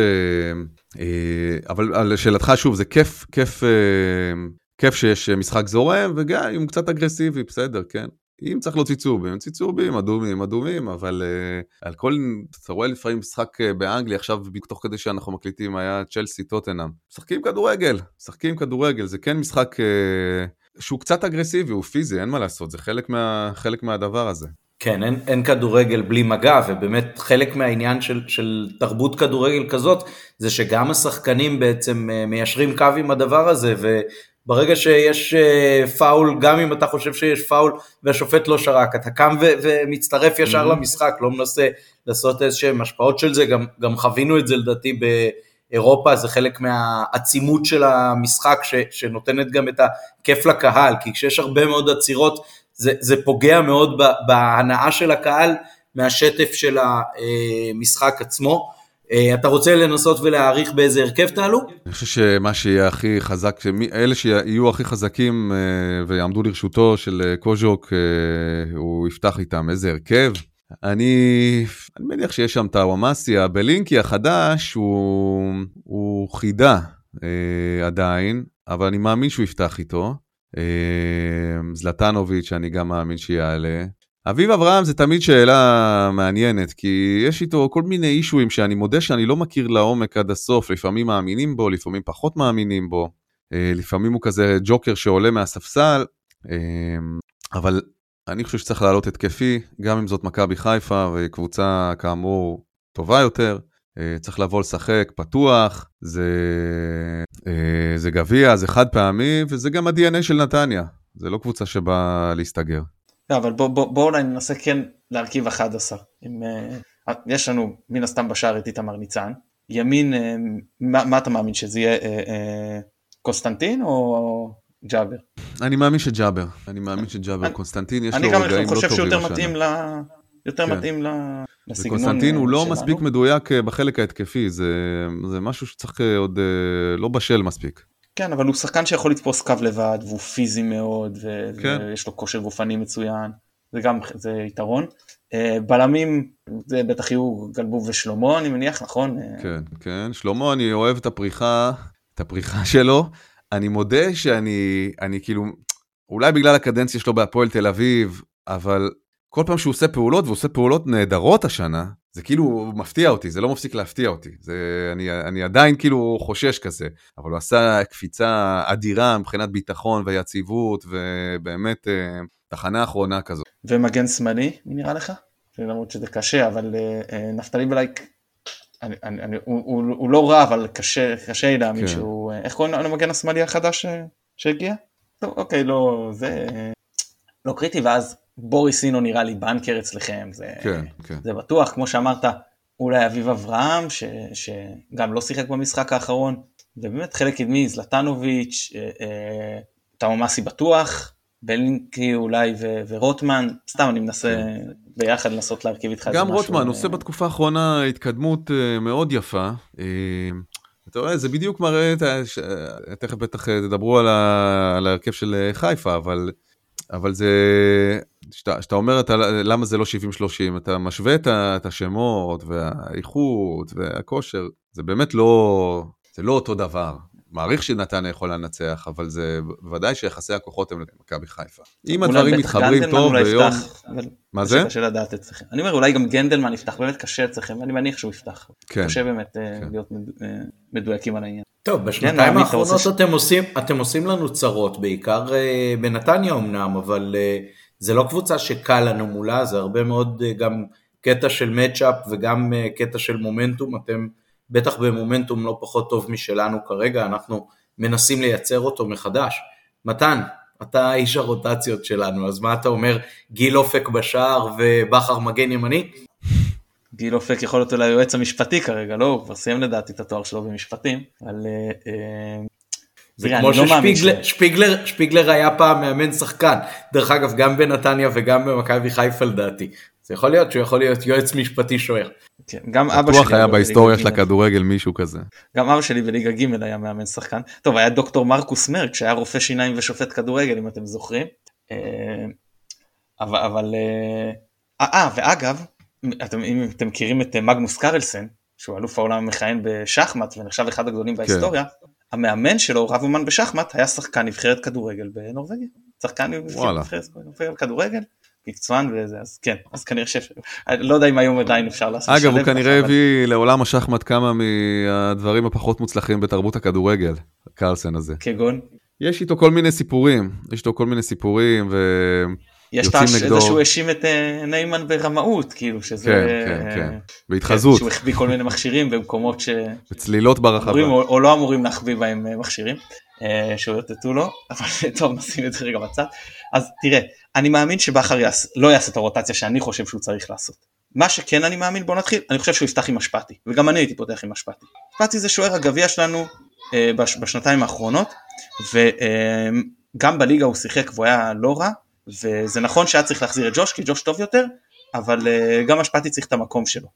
אה, אבל לשאלתך שוב, זה כיף, כיף, אה, כיף שיש משחק זורם, וגם אם קצת אגרסיבי, בסדר, כן. אם צריך להוציא צהובים, צהובים, אדומים, אדומים, אבל uh, על כל, אתה רואה לפעמים משחק באנגליה, עכשיו תוך כדי שאנחנו מקליטים היה צ'לסי טוטנאם. משחקים כדורגל, משחקים כדורגל, זה כן משחק uh, שהוא קצת אגרסיבי, הוא פיזי, אין מה לעשות, זה חלק, מה, חלק מהדבר הזה. כן, אין, אין כדורגל בלי מגע, ובאמת חלק מהעניין של, של תרבות כדורגל כזאת, זה שגם השחקנים בעצם אה, מיישרים קו עם הדבר הזה, וברגע שיש אה, פאול, גם אם אתה חושב שיש פאול והשופט לא שרק, אתה קם ו, ומצטרף ישר Mhm. למשחק, לא מנסה לעשות איזשהם השפעות של זה, גם, גם חווינו את זה לדעתי באירופה, זה חלק מהעצימות של המשחק, ש, שנותנת גם את הכיף לקהל, כי כשיש הרבה מאוד עצירות, זה, זה פוגע מאוד בהנאה של הקהל מהשטף של המשחק עצמו. אה, אתה רוצה לנסות ולהעריך באיזה הרכב תעלו? אני חושב שמה שיהיה הכי חזק, שמי, אלה שיהיו הכי חזקים אה, ויעמדו לרשותו של אה, קוז'וק, הוא יפתח איתם איזה הרכב. אני, אני מניח שיש שם את הוואמאסי, הבלינקי החדש הוא, הוא חידה אה, עדיין, אבל אני מאמין שהוא יפתח איתו. אה, זלטנוביץ', אני גם מאמין שיעלה. אביב אברהם זה תמיד שאלה מעניינת, כי יש איתו כל מיני אישויים שאני מודה שאני לא מכיר לעומק עד הסוף, לפעמים מאמינים בו, לפעמים פחות מאמינים בו, אה, לפעמים הוא כזה ג'וקר שעולה מהספסל, אה, אבל אני חושב שצריך לעלות התקפי, גם אם זאת מכבי חיפה וקבוצה כאמור טובה יותר, צריך לבוא לשחק פתוח, זה, אה, זה גביע, זה חד פעמי, וזה גם ה-DNA של נתניה, זה לא קבוצה שבאה להסתגר. לא, אבל בוא, בוא, בוא אולי ננסה כן להרכיב 11 עם אה, יש לנו מן הסתם בשער את איתמר ניצן, ימין, אה, מה, מה אתה מאמין שזה יהיה אה, אה, קוסטנטין או ג'אבר? אני מאמין שג'אבר, אני מאמין שג'אבר, אני, קונסטנטין יש לו רגעים לא טובים. אני גם חושב שהוא יותר מתאים, ל... יותר כן. מתאים ל... לסגנון קונסטנטין הוא לא שלנו. מספיק מדויק בחלק ההתקפי, זה, זה משהו שצריך עוד לא בשל מספיק. כן, אבל הוא שחקן שיכול לתפוס קו לבד, והוא פיזי מאוד, ו- כן. ויש לו כושר גופני מצוין, זה גם, זה יתרון. אה, בלמים, זה בטח יהיו גלבוב ושלמה, אני מניח, נכון? אה, כן, כן. שלמה, אני אוהב את הפריחה, את הפריחה שלו. אני מודה שאני, אני כאילו, אולי בגלל הקדנציה שלו בהפועל תל אביב, אבל כל פעם שהוא עושה פעולות, והוא עושה פעולות נהדרות השנה, זה כאילו מפתיע אותי, זה לא מפסיק להפתיע אותי. זה, אני, אני עדיין כאילו חושש כזה, אבל הוא עשה קפיצה אדירה מבחינת ביטחון ויציבות, ובאמת אה, תחנה אחרונה כזאת. ומגן שמאלי, מי נראה לך? למרות שזה קשה, אבל אה, אה, נפתלי בלייק, אני, אני, אני, הוא, הוא, הוא לא רע, אבל קשה, קשה לי להאמין כן. שהוא, איך קוראים למגן השמאלי החדש שהגיע? טוב, אוקיי, לא, זה לא קריטי, ואז בוריס אינו נראה לי בנקר אצלכם, זה, כן, כן. זה בטוח, כמו שאמרת, אולי אביב אברהם, ש, שגם לא שיחק במשחק האחרון, ובאמת חלק קדמי, זלטנוביץ', אה, אה, בטוח, בלינקי אולי ו- ורוטמן, סתם אני מנסה ביחד לנסות להרכיב איתך איזה גם משהו. רוטמן אה, עושה בתקופה האחרונה התקדמות אה, מאוד יפה. אה, אתה רואה, זה בדיוק מראה, את ה- ש- תכף בטח אה, תדברו על ההרכב של אה, חיפה, אבל, אבל זה, שאתה שאתה אומר אתה, למה זה לא 70-30, אתה משווה את את השמות והאיכות והכושר, זה באמת לא, זה לא אותו דבר. מעריך שנתניה יכולה לנצח, אבל זה ודאי שיחסי הכוחות הם למכבי חיפה. אם הדברים מתחברים טוב ביום... יפתח, מה זה? קשה לדעת אצלכם. אני אומר אולי גם גנדלמן יפתח, באמת קשה אצלכם, ואני מניח שהוא יפתח. כן. קשה באמת אה, כן. להיות אה, מדויקים על העניין. טוב, כן, בשנתיים האחרונות ש- אתם עושים, אתם עושים לנו צרות, בעיקר אה, בנתניה אמנם, אבל אה, זה לא קבוצה שקל לנו מולה, זה הרבה מאוד אה, גם קטע של מצ'אפ וגם אה, קטע של מומנטום, אתם בטח במומנטום לא פחות טוב משלנו כרגע, אנחנו מנסים לייצר אותו מחדש. מתן, אתה איש הרוטציות שלנו, אז מה אתה אומר, גיל אופק בשער ובכר מגן ימני? גיל אופק יכול להיות אולי היועץ המשפטי כרגע, לא? הוא כבר סיים לדעתי את התואר שלו במשפטים, אבל... אה, אה, זה כמו לא ששפיגלר שפיגלר, שפיגלר היה פעם מאמן שחקן, דרך אגב גם בנתניה וגם במכבי חיפה לדעתי. זה יכול להיות שהוא יכול להיות יועץ משפטי שוער. כן, גם אבא שלי... בטוח היה בהיסטוריה של. הכדורגל מישהו כזה. גם אבא שלי בליגה ג' היה מאמן שחקן. טוב, היה דוקטור מרקוס מרק שהיה רופא שיניים ושופט כדורגל אם אתם זוכרים. אה, אבל, אבל, אה, ואגב, אתם, אם אתם מכירים את אה, מגנוס קרלסן, שהוא אלוף העולם המכהן בשחמט ונחשב אחד הגדולים בהיסטוריה, המאמן שלו, רב אומן בשחמט, היה שחקן נבחרת כדורגל בנורבגיה. שחקן. נבחרת כדורגל, מקצוען וזה, אז כן, אז כנראה ש... לא יודע אם היום עדיין אפשר לעשות אגב, הוא כנראה אבל- הביא לעולם השחמט כמה מהדברים הפחות מוצלחים בתרבות הכדורגל, קרלסן הזה. כגון? יש איתו כל מיני סיפורים, יש איתו כל מיני סיפורים, ו... יש הש- נגדו. זה שהוא האשים את אה, ניימן ברמאות, כאילו שזה... כן, כן, אה, כן. בהתחזות, שהוא החביא כל מיני מכשירים במקומות שאמורים בצלילות ברחבה. או, או לא אמורים להחביא בהם אה, מכשירים, אה, שאותתו לו, אבל טוב נשים את זה רגע בצד. אז תראה, אני מאמין שבכר יעש, לא יעשה את הרוטציה שאני חושב שהוא צריך לעשות. מה שכן אני מאמין, בוא נתחיל, אני חושב שהוא יפתח עם אשפטי, וגם אני הייתי פותח עם אשפטי. אשפטי זה שוער הגביע שלנו אה, בש, בשנתיים האחרונות, וגם בליגה הוא שיחק והוא היה לא רע, וזה נכון שהיה צריך להחזיר את ג'וש, כי ג'וש טוב יותר, אבל אה, גם אשפטי צריך את המקום שלו.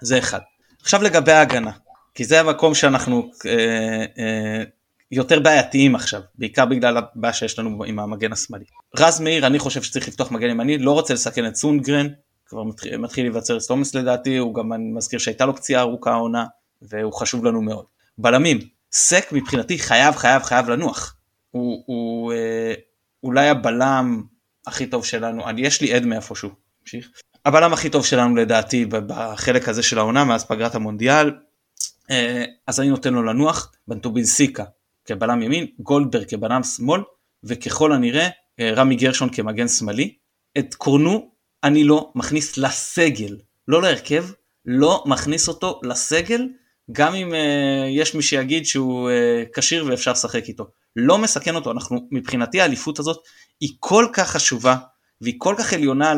זה אחד. עכשיו לגבי ההגנה, כי זה המקום שאנחנו אה, אה, יותר בעייתיים עכשיו, בעיקר בגלל הבעיה שיש לנו עם המגן השמאלי. רז מאיר, אני חושב שצריך לפתוח מגן ימני, לא רוצה לסכן את סונגרן, כבר מתחיל, להיווצר סטומס לדעתי, הוא גם, מזכיר שהייתה לו פציעה ארוכה העונה, והוא חשוב לנו מאוד. בלמים, סק מבחינתי חייב חייב חייב לנוח. הוא, הוא אולי הבלם הכי טוב שלנו, אני, יש לי עד מאיפשהו, המשיך. הבלם הכי טוב שלנו לדעתי בחלק הזה של העונה מאז פגרת המונדיאל, אה, אז אני נותן לו לנוח, בנטובינסיקה כבלם ימין, גולדברג כבלם שמאל, וככל הנראה אה, רמי גרשון כמגן שמאלי. את קורנו אני לא מכניס לסגל, לא להרכב, לא מכניס אותו לסגל, גם אם uh, יש מי שיגיד שהוא uh, כשיר ואפשר לשחק איתו. לא מסכן אותו, אנחנו, מבחינתי האליפות הזאת היא כל כך חשובה והיא כל כך עליונה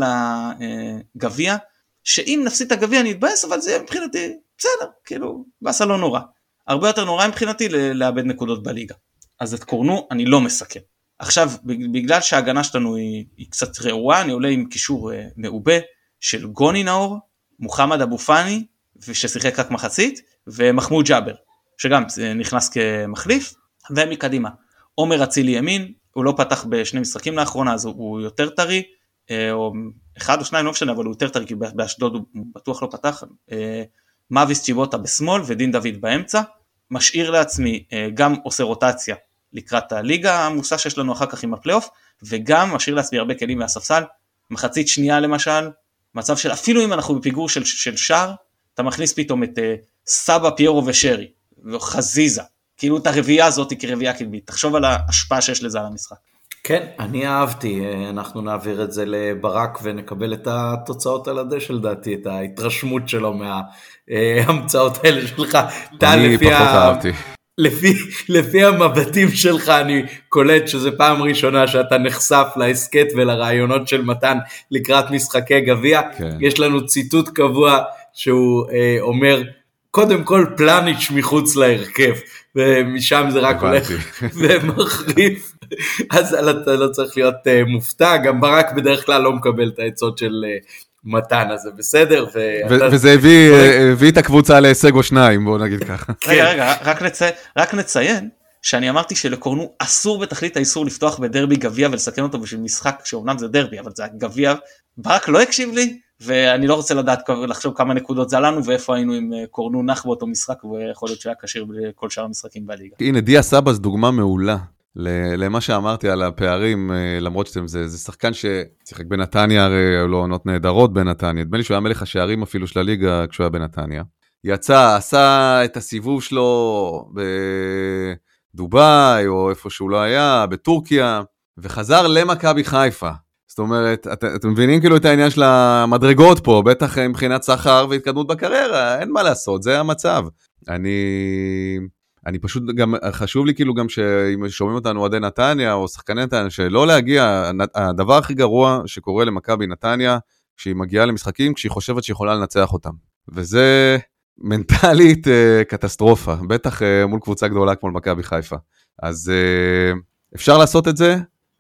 לגביע, שאם נפסיד את הגביע אני אתבאס אבל זה מבחינתי בסדר כאילו באסה לא נורא. הרבה יותר נורא מבחינתי לאבד נקודות בליגה. אז את קורנו אני לא מסכן. עכשיו בגלל שההגנה שלנו היא, היא קצת רעועה אני עולה עם קישור אה, מעובה של גוני נאור, מוחמד אבו פאני ששיחק רק מחצית ומחמוד ג'אבר שגם נכנס כמחליף ומקדימה עומר אצילי ימין הוא לא פתח בשני משחקים לאחרונה אז הוא יותר טרי אה, או אחד או שניים לא משנה אבל הוא יותר טרי כי באשדוד הוא בטוח לא פתח. אה, מאביס צ'יבוטה בשמאל ודין דוד באמצע משאיר לעצמי אה, גם עושה רוטציה לקראת הליגה העמוסה שיש לנו אחר כך עם הפלייאוף וגם משאיר לעצמי הרבה כלים מהספסל. מחצית שנייה למשל מצב של אפילו אם אנחנו בפיגור של, של שער אתה מכניס פתאום את סבא פיירו ושרי וחזיזה כאילו את הרביעייה הזאת כרביעייה קדמית תחשוב על ההשפעה שיש לזה על המשחק. כן, אני אהבתי, אנחנו נעביר את זה לברק ונקבל את התוצאות על הדשא לדעתי, את ההתרשמות שלו מההמצאות האלה שלך. אני פחות אהבתי. לפי, לפי המבטים שלך אני קולט שזו פעם ראשונה שאתה נחשף להסכת ולרעיונות של מתן לקראת משחקי גביע. כן. יש לנו ציטוט קבוע שהוא אה, אומר, קודם כל פלניץ' מחוץ להרכב, ומשם זה רק הולך ומחריף, אז אתה לא צריך להיות uh, מופתע, גם ברק בדרך כלל לא מקבל את העצות של uh, מתן, אז זה בסדר. ואתה... וזה הביא, uh, הביא את הקבוצה להישג או שניים, בוא נגיד ככה. רגע, רגע, רק, נצי... רק נציין שאני אמרתי שלקורנו אסור בתכלית האיסור לפתוח בדרבי גביע ולסכן אותו בשביל משחק שאומנם זה דרבי, אבל זה גביע, ברק לא הקשיב לי, ואני לא רוצה לדעת לחשוב כמה נקודות זה עלינו ואיפה היינו אם אה, קורנו נח באותו משחק ויכול להיות שהיה כשיר בכל שאר המשחקים בליגה. הנה דיה סבא זו דוגמה מעולה למה שאמרתי על הפערים אה, למרות שזה זה שחקן ששיחק בנתניה הרי היו לו עונות נהדרות בנתניה נדמה לי שהוא היה מלך השערים אפילו של הליגה כשהוא היה בנתניה. יצא עשה את הסיבוב שלו בדובאי או איפה שהוא לא היה בטורקיה וחזר למכבי חיפה זאת אומרת, את, אתם מבינים כאילו את העניין של המדרגות פה, בטח מבחינת שכר והתקדמות בקריירה, אין מה לעשות, זה המצב. אני, אני פשוט גם, חשוב לי כאילו גם שאם שומעים אותנו אוהדי נתניה או שחקני נתניה, שלא להגיע, הדבר הכי גרוע שקורה למכבי נתניה, כשהיא מגיעה למשחקים, כשהיא חושבת שהיא יכולה לנצח אותם. וזה מנטלית אה, קטסטרופה, בטח אה, מול קבוצה גדולה כמו מכבי חיפה. אז אה, אפשר לעשות את זה,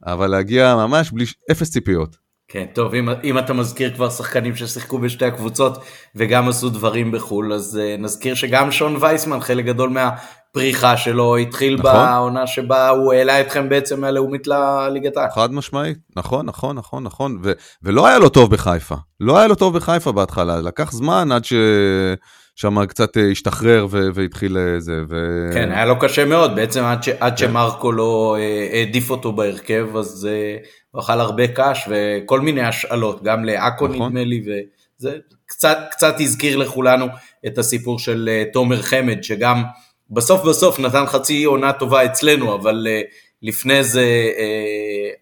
אבל להגיע ממש בלי אפס ציפיות. כן, טוב, אם, אם אתה מזכיר כבר שחקנים ששיחקו בשתי הקבוצות וגם עשו דברים בחו"ל, אז uh, נזכיר שגם שון וייסמן, חלק גדול מהפריחה שלו, התחיל נכון. בעונה שבה הוא העלה אתכם בעצם מהלאומית לליגת העל. חד משמעית, נכון, נכון, נכון, נכון, ו- ולא היה לו טוב בחיפה, לא היה לו טוב בחיפה בהתחלה, לקח זמן עד ש... שם קצת אה, השתחרר והתחיל אה, זה. ו... כן, היה לו קשה מאוד, בעצם עד, ש- עד כן. שמרקו לא אה, העדיף אותו בהרכב, אז הוא אכל הרבה קש וכל מיני השאלות, גם לעכו נכון. נדמה לי, וזה קצת, קצת הזכיר לכולנו את הסיפור של תומר חמד, שגם בסוף בסוף נתן חצי עונה טובה אצלנו, אבל לפני זה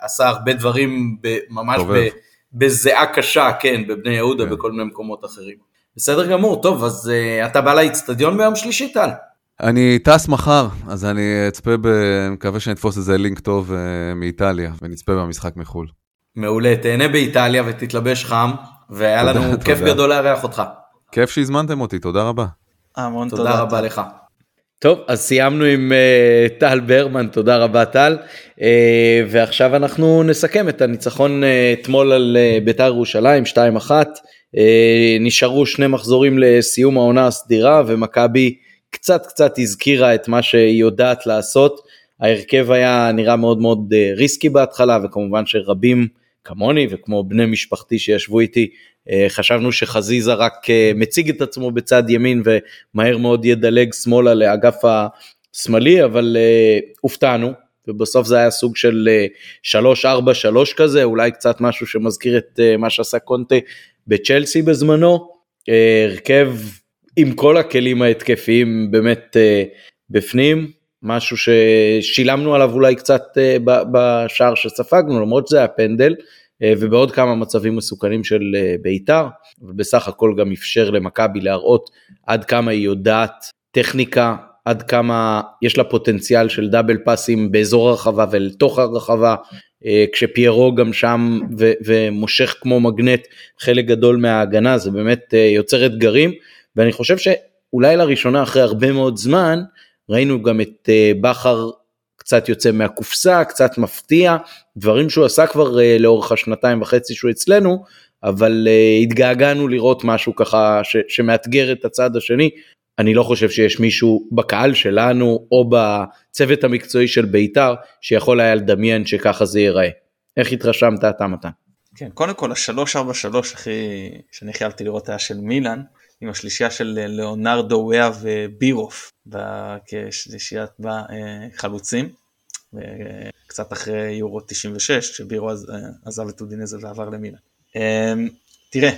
עשה הרבה דברים ממש בזיעה קשה, כן, בבני יהודה, כן. בכל מיני מקומות אחרים. בסדר גמור, טוב, אז uh, אתה בא לאיצטדיון ביום שלישי, טל? אני טס מחר, אז אני אצפה, ב... אני מקווה שאני אתפוס איזה לינק טוב uh, מאיטליה, ונצפה במשחק מחו"ל. מעולה, תהנה באיטליה ותתלבש חם, והיה לנו תודה. כיף גדול לארח אותך. כיף שהזמנתם אותי, תודה רבה. המון תודה. תודה רבה לך. טוב, אז סיימנו עם uh, טל ברמן, תודה רבה טל, uh, ועכשיו אנחנו נסכם את הניצחון uh, אתמול על uh, בית"ר ירושלים, 2-1. אה, נשארו שני מחזורים לסיום העונה הסדירה ומכבי קצת קצת הזכירה את מה שהיא יודעת לעשות. ההרכב היה נראה מאוד מאוד אה, ריסקי בהתחלה וכמובן שרבים כמוני וכמו בני משפחתי שישבו איתי אה, חשבנו שחזיזה רק מציג את עצמו בצד ימין ומהר מאוד ידלג שמאלה לאגף השמאלי אבל הופתענו ובסוף זה היה סוג של 3-4-3 כזה אולי קצת משהו שמזכיר את מה שעשה קונטה בצ'לסי בזמנו, אה, הרכב עם כל הכלים ההתקפיים באמת אה, בפנים, משהו ששילמנו עליו אולי קצת אה, בשער שספגנו, למרות שזה היה פנדל, ובעוד כמה מצבים מסוכנים של בית"ר, אבל בסך הכל גם אפשר למכבי להראות עד כמה היא יודעת טכניקה, עד כמה יש לה פוטנציאל של דאבל פאסים באזור הרחבה ולתוך הרחבה, כשפיירו גם שם ו- ומושך כמו מגנט חלק גדול מההגנה, זה באמת אה, יוצר אתגרים, ואני חושב שאולי לראשונה אחרי הרבה מאוד זמן, ראינו גם את אה, בכר קצת יוצא מהקופסה, קצת מפתיע, דברים שהוא עשה כבר לאורך השנתיים וחצי שהוא אצלנו, אבל התגעגענו לראות משהו ככה ש- שמאתגר את הצד השני. אני לא חושב שיש מישהו בקהל שלנו או בצוות המקצועי של בית"ר שיכול היה לדמיין שככה זה ייראה. איך התרשמת אתה מתן? כן, קודם כל השלוש ארבע שלוש הכי שאני חייבתי לראות היה של מילאן עם השלישייה של ליאונרדו וויה ובירוף כשלישיית חלוצים קצת אחרי יורו 96 כשבירו עזב את אודינזה ועבר למילאן. אמ, תראה,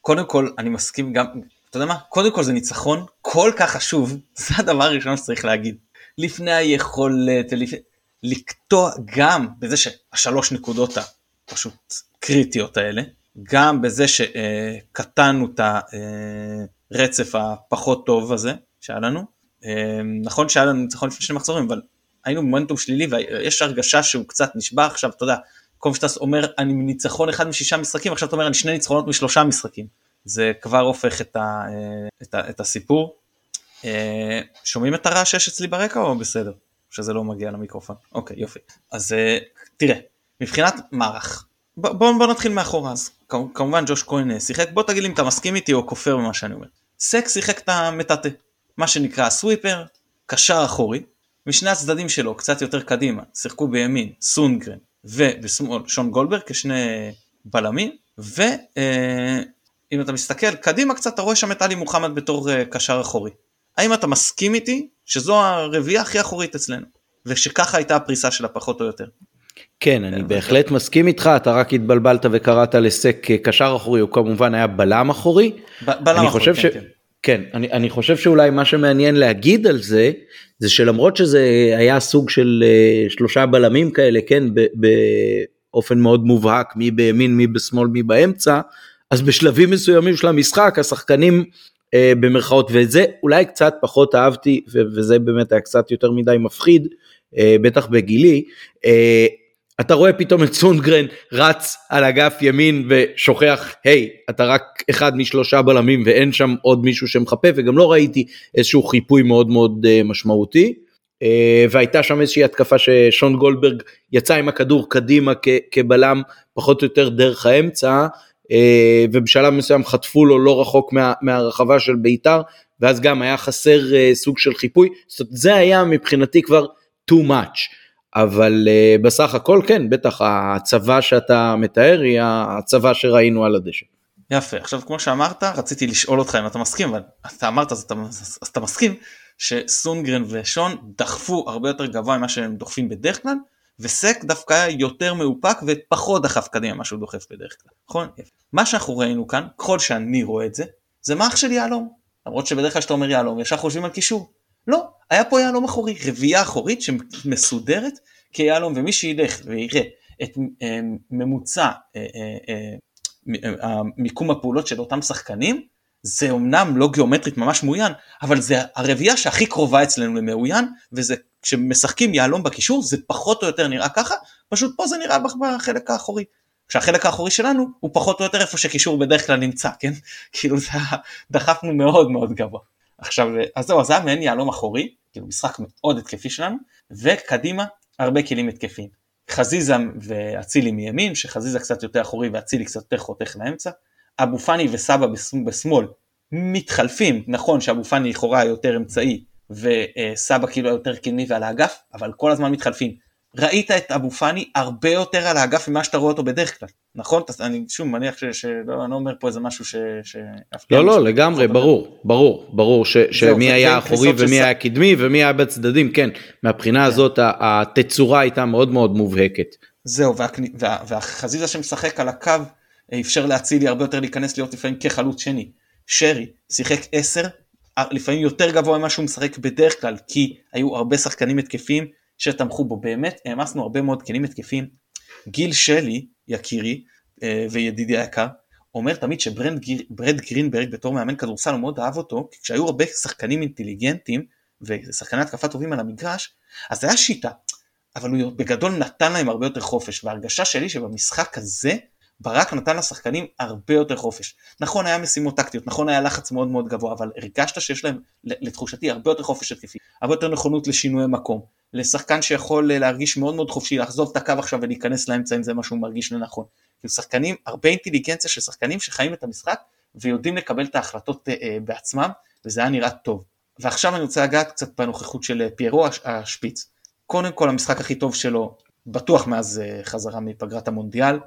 קודם כל אני מסכים גם אתה יודע מה? קודם כל זה ניצחון כל כך חשוב, זה הדבר הראשון שצריך להגיד. לפני היכולת, לפ... לקטוע גם בזה שהשלוש נקודות הפשוט קריטיות האלה, גם בזה שקטענו את הרצף הפחות טוב הזה שהיה לנו. נכון שהיה לנו ניצחון לפני שני מחזורים, אבל היינו במומנטום שלילי ויש הרגשה שהוא קצת נשבע עכשיו, אתה יודע, קומפשטס אומר אני ניצחון אחד משישה משחקים, עכשיו אתה אומר אני שני ניצחונות משלושה משחקים. זה כבר הופך את, ה, אה, את, ה, את הסיפור. אה, שומעים את הרעש שיש אצלי ברקע או בסדר? שזה לא מגיע למיקרופון. אוקיי יופי. אז אה, תראה, מבחינת מערך, בוא, בוא נתחיל מאחורה אז. כמובן ג'וש כהן שיחק, בוא תגיד לי אם אתה מסכים איתי או כופר במה שאני אומר. סק שיחק את המטאטה, מה שנקרא סוויפר, קשר אחורי, משני הצדדים שלו קצת יותר קדימה, שיחקו בימין סונגרן ובשמאל שון גולדברג כשני בלמים, ו... אם אתה מסתכל קדימה קצת אתה רואה שם את עלי מוחמד בתור uh, קשר אחורי. האם אתה מסכים איתי שזו הרביעייה הכי אחורית אצלנו ושככה הייתה הפריסה שלה פחות או יותר? כן אני בהחלט מסכים איתך אתה רק התבלבלת וקראת לסק קשר אחורי הוא כמובן היה בלם אחורי. בלם אחורי כן, ש... כן. כן, אני, אני חושב שאולי מה שמעניין להגיד על זה, זה שלמרות שזה היה סוג של uh, שלושה בלמים כאלה, כן, באופן מאוד מובהק, מי בימין, מי בשמאל, מי באמצע, אז בשלבים מסוימים של המשחק השחקנים אה, במרכאות ואת זה אולי קצת פחות אהבתי וזה באמת היה קצת יותר מדי מפחיד אה, בטח בגילי. אה, אתה רואה פתאום את סונגרן רץ על אגף ימין ושוכח היי אתה רק אחד משלושה בלמים ואין שם עוד מישהו שמחפה וגם לא ראיתי איזשהו חיפוי מאוד מאוד uh, משמעותי uh, והייתה שם איזושהי התקפה ששון גולדברג יצא עם הכדור קדימה כבלם פחות או יותר דרך האמצע אה, ובשלב מסוים חטפו לו לא רחוק מה, מהרחבה של בית"ר ואז גם היה חסר אה, סוג של חיפוי, זאת אומרת זה היה מבחינתי כבר too much, אבל אה, בסך הכל כן, בטח הצבא שאתה מתאר היא הצבא שראינו על הדשא. יפה, עכשיו כמו שאמרת רציתי לשאול אותך אם אתה מסכים, אבל אתה אמרת אז אתה, אז אתה מסכים שסונגרן ושון דחפו הרבה יותר גבוה ממה שהם דוחפים בדרך כלל וסק דווקא היה יותר מאופק ופחות דחף קדימה מה שהוא דוחף בדרך כלל, נכון? מה שאנחנו ראינו כאן, ככל שאני רואה את זה, זה מאח של יהלום. למרות שבדרך כלל כשאתה אומר יהלום ישר חושבים על קישור. לא, היה פה יהלום אחורי, רביעייה אחורית שמסודרת כיהלום ומי שילך ויראה את אה, ממוצע אה, אה, מיקום הפעולות של אותם שחקנים, זה אמנם לא גיאומטרית ממש מאוין, אבל זה הרביעייה שהכי קרובה אצלנו למאוין, וזה כשמשחקים יהלום בקישור זה פחות או יותר נראה ככה, פשוט פה זה נראה בחלק האחורי. כשהחלק האחורי שלנו הוא פחות או יותר איפה שקישור בדרך כלל נמצא, כן? כאילו זה דחפנו מאוד מאוד גבוה. עכשיו, אז זהו, אז זה היה מעין יהלום אחורי, כאילו משחק מאוד התקפי שלנו, וקדימה הרבה כלים התקפיים. חזיזה ואצילי מימין, שחזיזה קצת יותר אחורי ואצילי קצת יותר חותך לאמצע. אבו פאני וסבא בשמאל מתחלפים, נכון שאבו פאני לכאורה יותר אמצעי וסבא כאילו יותר קדמי ועל האגף, אבל כל הזמן מתחלפים. ראית את אבו פאני הרבה יותר על האגף ממה שאתה רואה אותו בדרך כלל, נכון? אני שוב מניח שלא אני לא אומר פה איזה משהו ש... ש... לא לא לגמרי ברור ברור ברור ש... שמי היה אחורי ומי היה קדמי ומי היה בצדדים כן מהבחינה כן. הזאת התצורה הייתה מאוד מאוד מובהקת. זהו וה... וה... והחזיזה שמשחק על הקו אפשר להצילי הרבה יותר להיכנס להיות לפעמים כחלוץ שני. שרי שיחק 10 לפעמים יותר גבוה ממה שהוא משחק בדרך כלל כי היו הרבה שחקנים התקפים שתמכו בו באמת העמסנו הרבה מאוד כלים התקפים. גיל שלי יקירי אה, וידידי היקר אומר תמיד שברד גרינברג בתור מאמן כדורסל הוא מאוד אהב אותו כי כשהיו הרבה שחקנים אינטליגנטים ושחקני התקפה טובים על המגרש אז היה שיטה אבל הוא בגדול נתן להם הרבה יותר חופש, וההרגשה שלי שבמשחק הזה, ברק נתן לשחקנים הרבה יותר חופש. נכון היה משימות טקטיות, נכון היה לחץ מאוד מאוד גבוה, אבל הרגשת שיש להם, לתחושתי, הרבה יותר חופש התקפי, הרבה יותר נכונות לשינוי מקום, לשחקן שיכול להרגיש מאוד מאוד חופשי, לחזוב את הקו עכשיו ולהיכנס לאמצע אם זה מה שהוא מרגיש לנכון. כאילו שחקנים, הרבה אינטליגנציה של שחקנים שחיים את המשחק ויודעים לקבל את ההחלטות אה, בעצמם, וזה היה נראה טוב. ועכשיו אני רוצה לגעת קצת בנוכחות של אה, פיירו השפיץ. קודם כל המשחק הכי טוב שלו, בטוח מאז אה, חזרה מפגרת המונדיאל,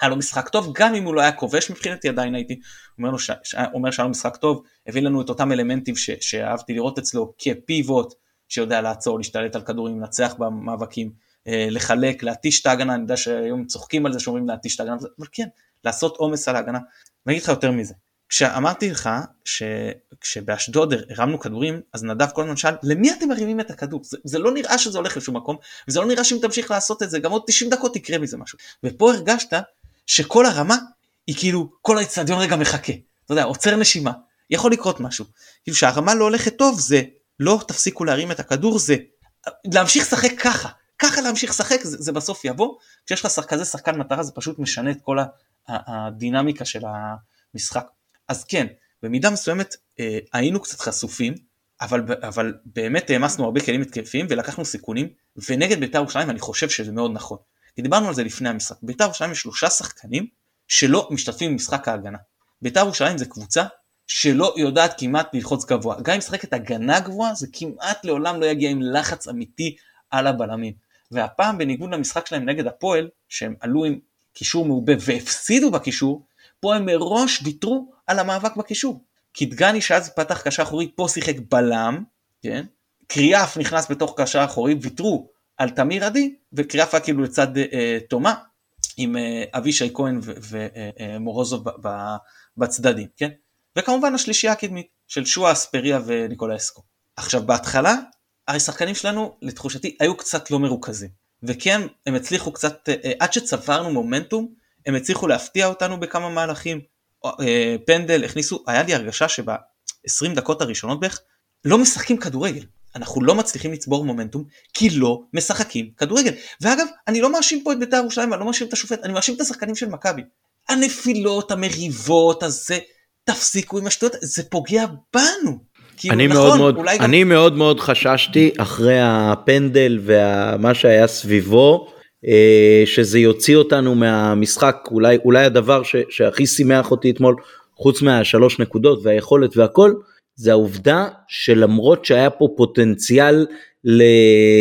היה לו משחק טוב, גם אם הוא לא היה כובש מבחינתי עדיין הייתי אומר, לו ש... אומר שהיה לו משחק טוב, הביא לנו את אותם אלמנטים ש... שאהבתי לראות אצלו כפיבוט, שיודע לעצור, להשתלט על כדורים, לנצח במאבקים, אה, לחלק, להתיש את ההגנה, אני יודע שהיום צוחקים על זה שאומרים להתיש את ההגנה, אבל כן, לעשות עומס על ההגנה. ואני אגיד לך יותר מזה, כשאמרתי לך שכשבאשדוד הרמנו כדורים, אז נדב כל הזמן שאל, למי אתם מרימים את הכדור? זה, זה לא נראה שזה הולך לשום מקום, וזה לא נראה שאם תמשיך לעשות את זה, גם עוד 90 דקות יקרה מזה משהו. ופה הרגשת שכל הרמה היא כאילו, כל האצטדיון רגע מחכה. אתה יודע, עוצר נשימה, יכול לקרות משהו. כאילו שהרמה לא הולכת טוב זה לא תפסיקו להרים את הכדור, זה להמשיך לשחק ככה. ככה להמשיך לשחק זה, זה בסוף יבוא, כשיש לך כזה שחקן מטרה זה פשוט משנה את כל הדינמיקה של המשחק. אז כן, במידה מסוימת אה, היינו קצת חשופים, אבל, אבל באמת העמסנו הרבה כלים התקפיים ולקחנו סיכונים, ונגד בית"ר ירושלים אני חושב שזה מאוד נכון. כי דיברנו על זה לפני המשחק, בית"ר ירושלים יש שלושה שחקנים שלא משתתפים במשחק ההגנה. בית"ר ירושלים זה קבוצה שלא יודעת כמעט ללחוץ גבוה. גם אם משחקת הגנה גבוהה זה כמעט לעולם לא יגיע עם לחץ אמיתי על הבלמים. והפעם בניגוד למשחק שלהם נגד הפועל, שהם עלו עם קישור מעובה והפסידו בקישור, פה הם מראש ויתרו על המאבק בקישור. כי דגני שאז פתח קשר אחורי, פה שיחק בלם, כן? קריאף נכנס בתוך קשר אחורי, ויתרו על תמיר עדי, וקריאף היה כאילו לצד אה, תומה, עם אה, אבישי כהן ומורוזוב אה, אה, בצדדים, כן? וכמובן השלישייה הקדמית של שואה, אספריה וניקולה אסקו. עכשיו בהתחלה, השחקנים שלנו, לתחושתי, היו קצת לא מרוכזים. וכן, הם הצליחו קצת, אה, עד שצברנו מומנטום, הם הצליחו להפתיע אותנו בכמה מהלכים. אה, פנדל הכניסו, היה לי הרגשה שב-20 דקות הראשונות בערך לא משחקים כדורגל. אנחנו לא מצליחים לצבור מומנטום כי לא משחקים כדורגל. ואגב, אני לא מאשים פה את בית"ר ירושלים, אני לא מאשים את השופט, אני מאשים את השחקנים של מכבי. הנפילות, המריבות, הזה, תפסיקו עם השטויות, זה פוגע בנו. כאילו, אני, נכון, מאוד מאוד, אני גם... מאוד מאוד חששתי אחרי הפנדל ומה שהיה סביבו. אה, שזה יוציא אותנו מהמשחק, אולי, אולי הדבר ש, שהכי שימח אותי אתמול, חוץ מהשלוש נקודות והיכולת והכל, זה העובדה שלמרות שהיה פה פוטנציאל ל...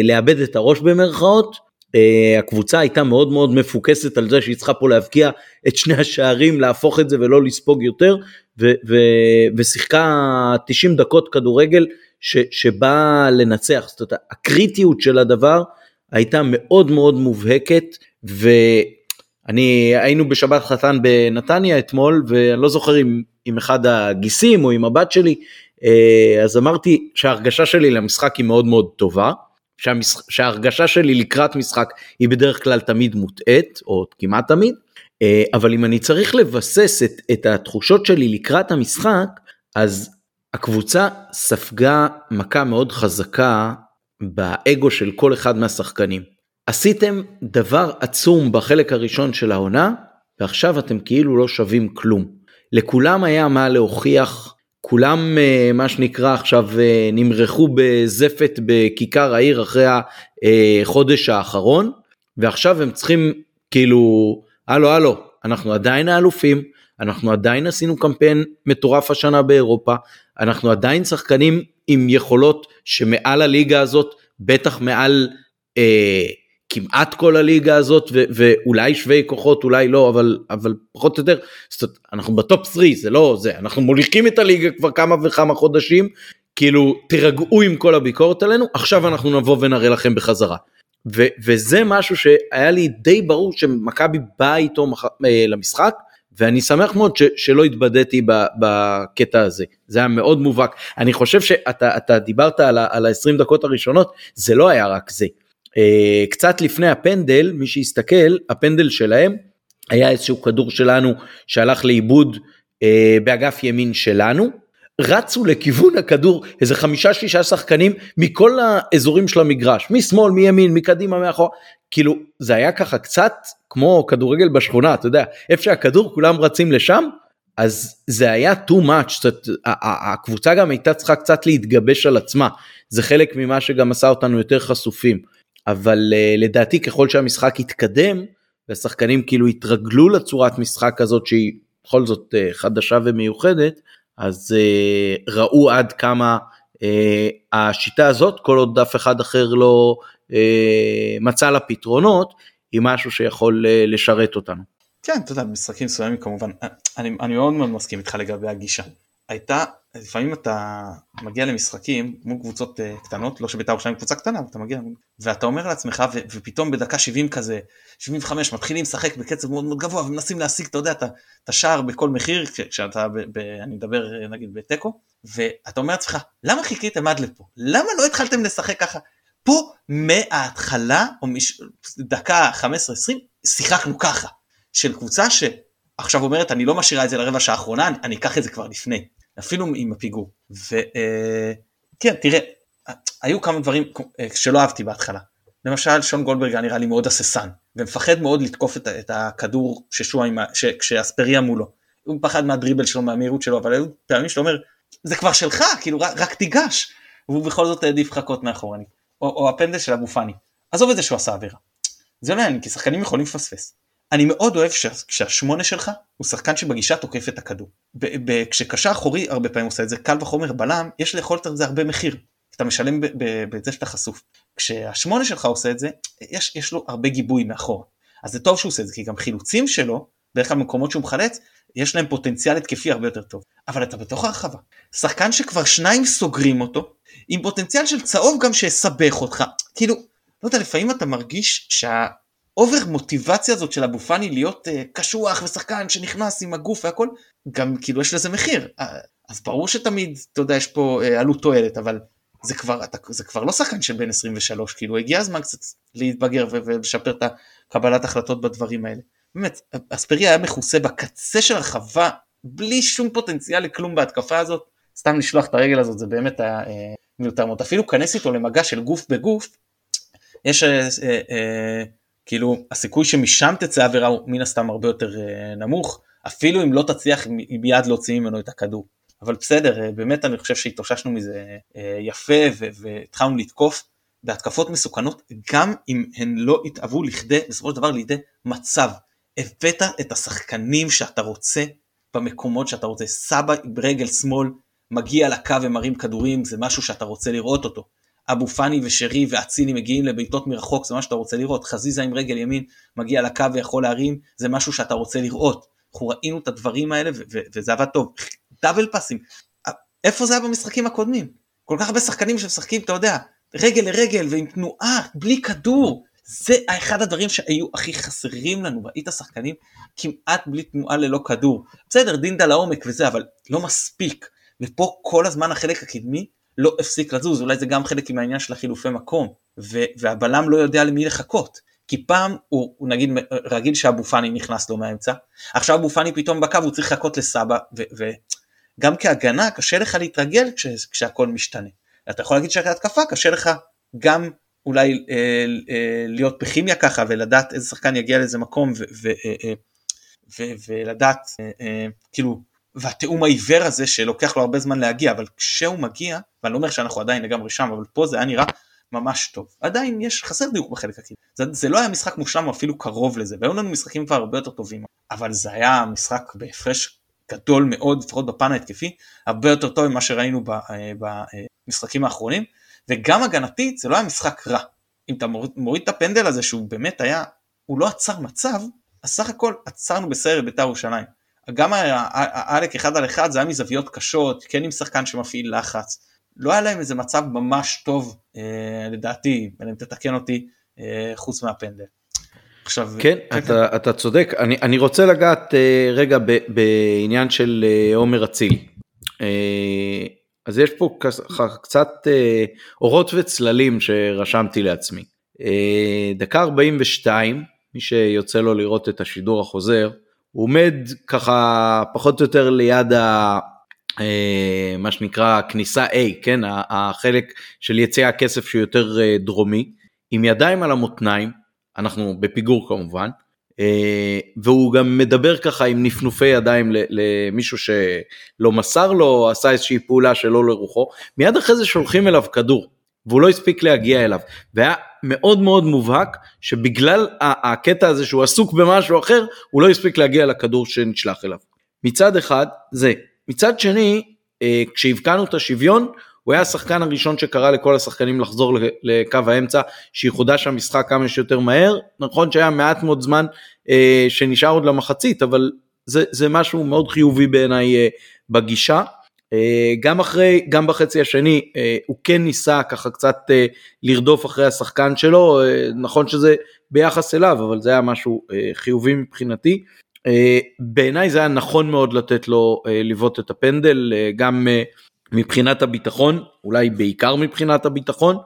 לאבד את הראש במרכאות, uh, הקבוצה הייתה מאוד מאוד מפוקסת על זה שהיא צריכה פה להבקיע את שני השערים, להפוך את זה ולא לספוג יותר, ו- ו- ושיחקה 90 דקות כדורגל ש- שבא לנצח. זאת אומרת, הקריטיות של הדבר הייתה מאוד מאוד מובהקת, ואני היינו בשבת חתן בנתניה אתמול, ואני לא זוכר אם עם אחד הגיסים או עם הבת שלי, אה, אז אמרתי שההרגשה שלי למשחק היא מאוד מאוד טובה, שהמשח... שההרגשה שלי לקראת משחק היא בדרך כלל תמיד מוטעית, או כמעט תמיד, אה, אבל אם אני צריך לבסס את, את התחושות שלי לקראת המשחק, אז הקבוצה ספגה מכה מאוד חזקה באגו של כל אחד מהשחקנים. עשיתם דבר עצום בחלק הראשון של העונה, ועכשיו אתם כאילו לא שווים כלום. לכולם היה מה להוכיח, כולם אה, מה שנקרא עכשיו אה, נמרחו בזפת בכיכר העיר אחרי החודש האחרון, ועכשיו הם צריכים כאילו, הלו הלו, אנחנו עדיין האלופים, אנחנו עדיין עשינו קמפיין מטורף השנה באירופה, אנחנו עדיין שחקנים עם יכולות שמעל הליגה הזאת, בטח מעל אה, כמעט כל הליגה הזאת, ו- ואולי שווי כוחות, אולי לא, אבל, אבל פחות או יותר, זאת, אנחנו בטופ 3, זה לא זה, אנחנו מוליכים את הליגה כבר כמה וכמה חודשים, כאילו תירגעו עם כל הביקורת עלינו, עכשיו אנחנו נבוא ונראה לכם בחזרה. ו- וזה משהו שהיה לי די ברור שמכבי באה איתו מח- אה, למשחק, ואני שמח מאוד ש, שלא התבדיתי בקטע הזה, זה היה מאוד מובהק. אני חושב שאתה דיברת על ה-20 דקות הראשונות, זה לא היה רק זה. אה, קצת לפני הפנדל, מי שיסתכל, הפנדל שלהם היה איזשהו כדור שלנו שהלך לאיבוד אה, באגף ימין שלנו, רצו לכיוון הכדור איזה חמישה שישה שחקנים מכל האזורים של המגרש משמאל מימין מקדימה מאחור כאילו זה היה ככה קצת כמו כדורגל בשכונה אתה יודע איפה שהכדור כולם רצים לשם אז זה היה too much. קצת, הקבוצה גם הייתה צריכה קצת להתגבש על עצמה. זה חלק ממה שגם עשה אותנו יותר חשופים אבל uh, לדעתי ככל שהמשחק התקדם והשחקנים כאילו התרגלו לצורת משחק הזאת שהיא בכל זאת uh, חדשה ומיוחדת אז uh, ראו עד כמה uh, השיטה הזאת כל עוד אף אחד אחר לא uh, מצא לה פתרונות היא משהו שיכול uh, לשרת אותנו. כן אתה יודע משחקים מסוימים כמובן אני, אני מאוד מאוד מסכים איתך לגבי הגישה. הייתה לפעמים אתה מגיע למשחקים מול קבוצות uh, קטנות לא שבית"ר ירושלים קבוצה קטנה אבל אתה מגיע ואתה אומר לעצמך ו, ופתאום בדקה 70 כזה 75 מתחילים לשחק בקצב מאוד מאוד גבוה ומנסים להשיג אתה יודע את השער בכל מחיר כשאתה ב, ב, אני מדבר נגיד בתיקו ואתה אומר לעצמך למה חיכיתם עד לפה? למה לא התחלתם לשחק ככה? פה מההתחלה או מש... דקה 15-20 שיחקנו ככה של קבוצה שעכשיו אומרת אני לא משאירה את זה לרבע שעה האחרונה אני, אני אקח את זה כבר לפני אפילו עם הפיגור. וכן, תראה, היו כמה דברים אה, שלא אהבתי בהתחלה. למשל, שון גולדברג היה נראה לי מאוד הססן, ומפחד מאוד לתקוף את, את הכדור ששועה עם, ש, כשאספריה מולו. הוא מפחד מהדריבל שלו, מהמהירות שלו, אבל היו פעמים שאתה אומר, זה כבר שלך, כאילו רק, רק תיגש. והוא בכל זאת העדיף לחכות מאחורנית. או, או הפנדל של אבו פאני. עזוב את זה שהוא עשה עבירה. זה לא יעניין, כי שחקנים יכולים לפספס. אני מאוד אוהב שהשמונה שלך הוא שחקן שבגישה תוקף את הכדור. כשקשר אחורי הרבה פעמים עושה את זה, קל וחומר בלם, יש לאכול את זה הרבה מחיר. אתה משלם בזה שאתה חשוף. כשהשמונה שלך עושה את זה, יש, יש לו הרבה גיבוי מאחורה. אז זה טוב שהוא עושה את זה, כי גם חילוצים שלו, בדרך כלל במקומות שהוא מחלץ, יש להם פוטנציאל התקפי הרבה יותר טוב. אבל אתה בתוך הרחבה. שחקן שכבר שניים סוגרים אותו, עם פוטנציאל של צהוב גם שיסבך אותך. כאילו, לא יודע, לפעמים אתה מרגיש שה... ה over מוטיבציה הזאת של אבו פאני להיות אה, קשוח ושחקן שנכנס עם הגוף והכל, גם כאילו יש לזה מחיר. אה, אז ברור שתמיד, אתה יודע, יש פה אה, עלות תועלת, אבל זה כבר, אתה, זה כבר לא שחקן של בן 23, כאילו הגיע הזמן קצת להתבגר ולשפר את הקבלת החלטות בדברים האלה. באמת, אספריה היה מכוסה בקצה של הרחבה, בלי שום פוטנציאל לכלום בהתקפה הזאת, סתם לשלוח את הרגל הזאת זה באמת היה אה, מיותר מאוד. אפילו כנס איתו למגע של גוף בגוף, יש אה, אה, אה, כאילו הסיכוי שמשם תצא עבירה הוא מן הסתם הרבה יותר uh, נמוך, אפילו אם לא תצליח מיד להוציא ממנו את הכדור. אבל בסדר, uh, באמת אני חושב שהתאוששנו מזה uh, יפה והתחלנו לתקוף בהתקפות מסוכנות, גם אם הן לא התאהבו לכדי, בסופו של דבר לידי מצב. הבאת את השחקנים שאתה רוצה במקומות שאתה רוצה. סבא ברגל שמאל מגיע לקו ומרים כדורים, זה משהו שאתה רוצה לראות אותו. אבו פאני ושרי ואצילי מגיעים לבעיטות מרחוק, זה מה שאתה רוצה לראות. חזיזה עם רגל ימין מגיע לקו ויכול להרים, זה משהו שאתה רוצה לראות. אנחנו ראינו את הדברים האלה וזה עבד טוב. דאבל פאסים. איפה זה היה במשחקים הקודמים? כל כך הרבה שחקנים שמשחקים, אתה יודע, רגל לרגל ועם תנועה, בלי כדור. זה אחד הדברים שהיו הכי חסרים לנו, ראית שחקנים כמעט בלי תנועה ללא כדור. בסדר, דינדה לעומק וזה, אבל לא מספיק. ופה כל הזמן החלק הקדמי לא הפסיק לזוז, אולי זה גם חלק מהעניין של החילופי מקום, ו- והבלם לא יודע למי לחכות. כי פעם הוא, הוא נגיד רגיל שאבו פאני נכנס לו מהאמצע, עכשיו אבו פאני פתאום בקו הוא צריך לחכות לסבא, וגם כהגנה קשה לך להתרגל כש, כשהכל משתנה. אתה יכול להגיד שהתקפה קשה לך גם אולי אה, אה, להיות בכימיה ככה ולדעת איזה שחקן יגיע לאיזה מקום ו, ו, אה, אה, ו, ולדעת אה, אה, כאילו והתיאום העיוור הזה שלוקח לו הרבה זמן להגיע, אבל כשהוא מגיע, ואני לא אומר שאנחנו עדיין לגמרי שם, אבל פה זה היה נראה ממש טוב. עדיין יש חסר דיוק בחלק הקדמי. זה, זה לא היה משחק מושלם אפילו קרוב לזה, והיו לנו משחקים כבר הרבה יותר טובים, אבל זה היה משחק בהפרש גדול מאוד, לפחות בפן ההתקפי, הרבה יותר טוב ממה שראינו במשחקים האחרונים, וגם הגנתית זה לא היה משחק רע. אם אתה מוריד את הפנדל הזה שהוא באמת היה, הוא לא עצר מצב, אז סך הכל עצרנו בסרט בית"ר ירושלים. גם העלק אחד על אחד זה היה מזוויות קשות, כן עם שחקן שמפעיל לחץ. לא היה להם איזה מצב ממש טוב, אה, לדעתי, אם תתקן אותי, אה, חוץ מהפנדל. עכשיו, כן, כן, אתה, כן. אתה צודק. אני, אני רוצה לגעת אה, רגע ב, בעניין של אה, עומר אצילי. אה, אז יש פה קצת אה, אורות וצללים שרשמתי לעצמי. אה, דקה 42, מי שיוצא לו לראות את השידור החוזר, הוא עומד ככה פחות או יותר ליד מה שנקרא כניסה A, כן, החלק של יציאה הכסף שהוא יותר דרומי, עם ידיים על המותניים, אנחנו בפיגור כמובן, והוא גם מדבר ככה עם נפנופי ידיים למישהו שלא מסר לו, עשה איזושהי פעולה שלא לרוחו, מיד אחרי זה שולחים אליו כדור, והוא לא הספיק להגיע אליו, והיה מאוד מאוד מובהק שבגלל הקטע הזה שהוא עסוק במשהו אחר, הוא לא הספיק להגיע לכדור שנשלח אליו. מצד אחד זה, מצד שני, אה, כשהבקענו את השוויון, הוא היה השחקן הראשון שקרא לכל השחקנים לחזור לקו האמצע, שיחודש המשחק כמה שיותר מהר, נכון שהיה מעט מאוד זמן אה, שנשאר עוד למחצית, אבל זה, זה משהו מאוד חיובי בעיניי אה, בגישה. אה, גם אחרי, גם בחצי השני אה, הוא כן ניסה ככה קצת אה, לרדוף אחרי השחקן שלו, נכון שזה ביחס אליו, אבל זה היה משהו חיובי מבחינתי. בעיניי זה היה נכון מאוד לתת לו לבעוט את הפנדל, גם מבחינת הביטחון, אולי בעיקר מבחינת הביטחון,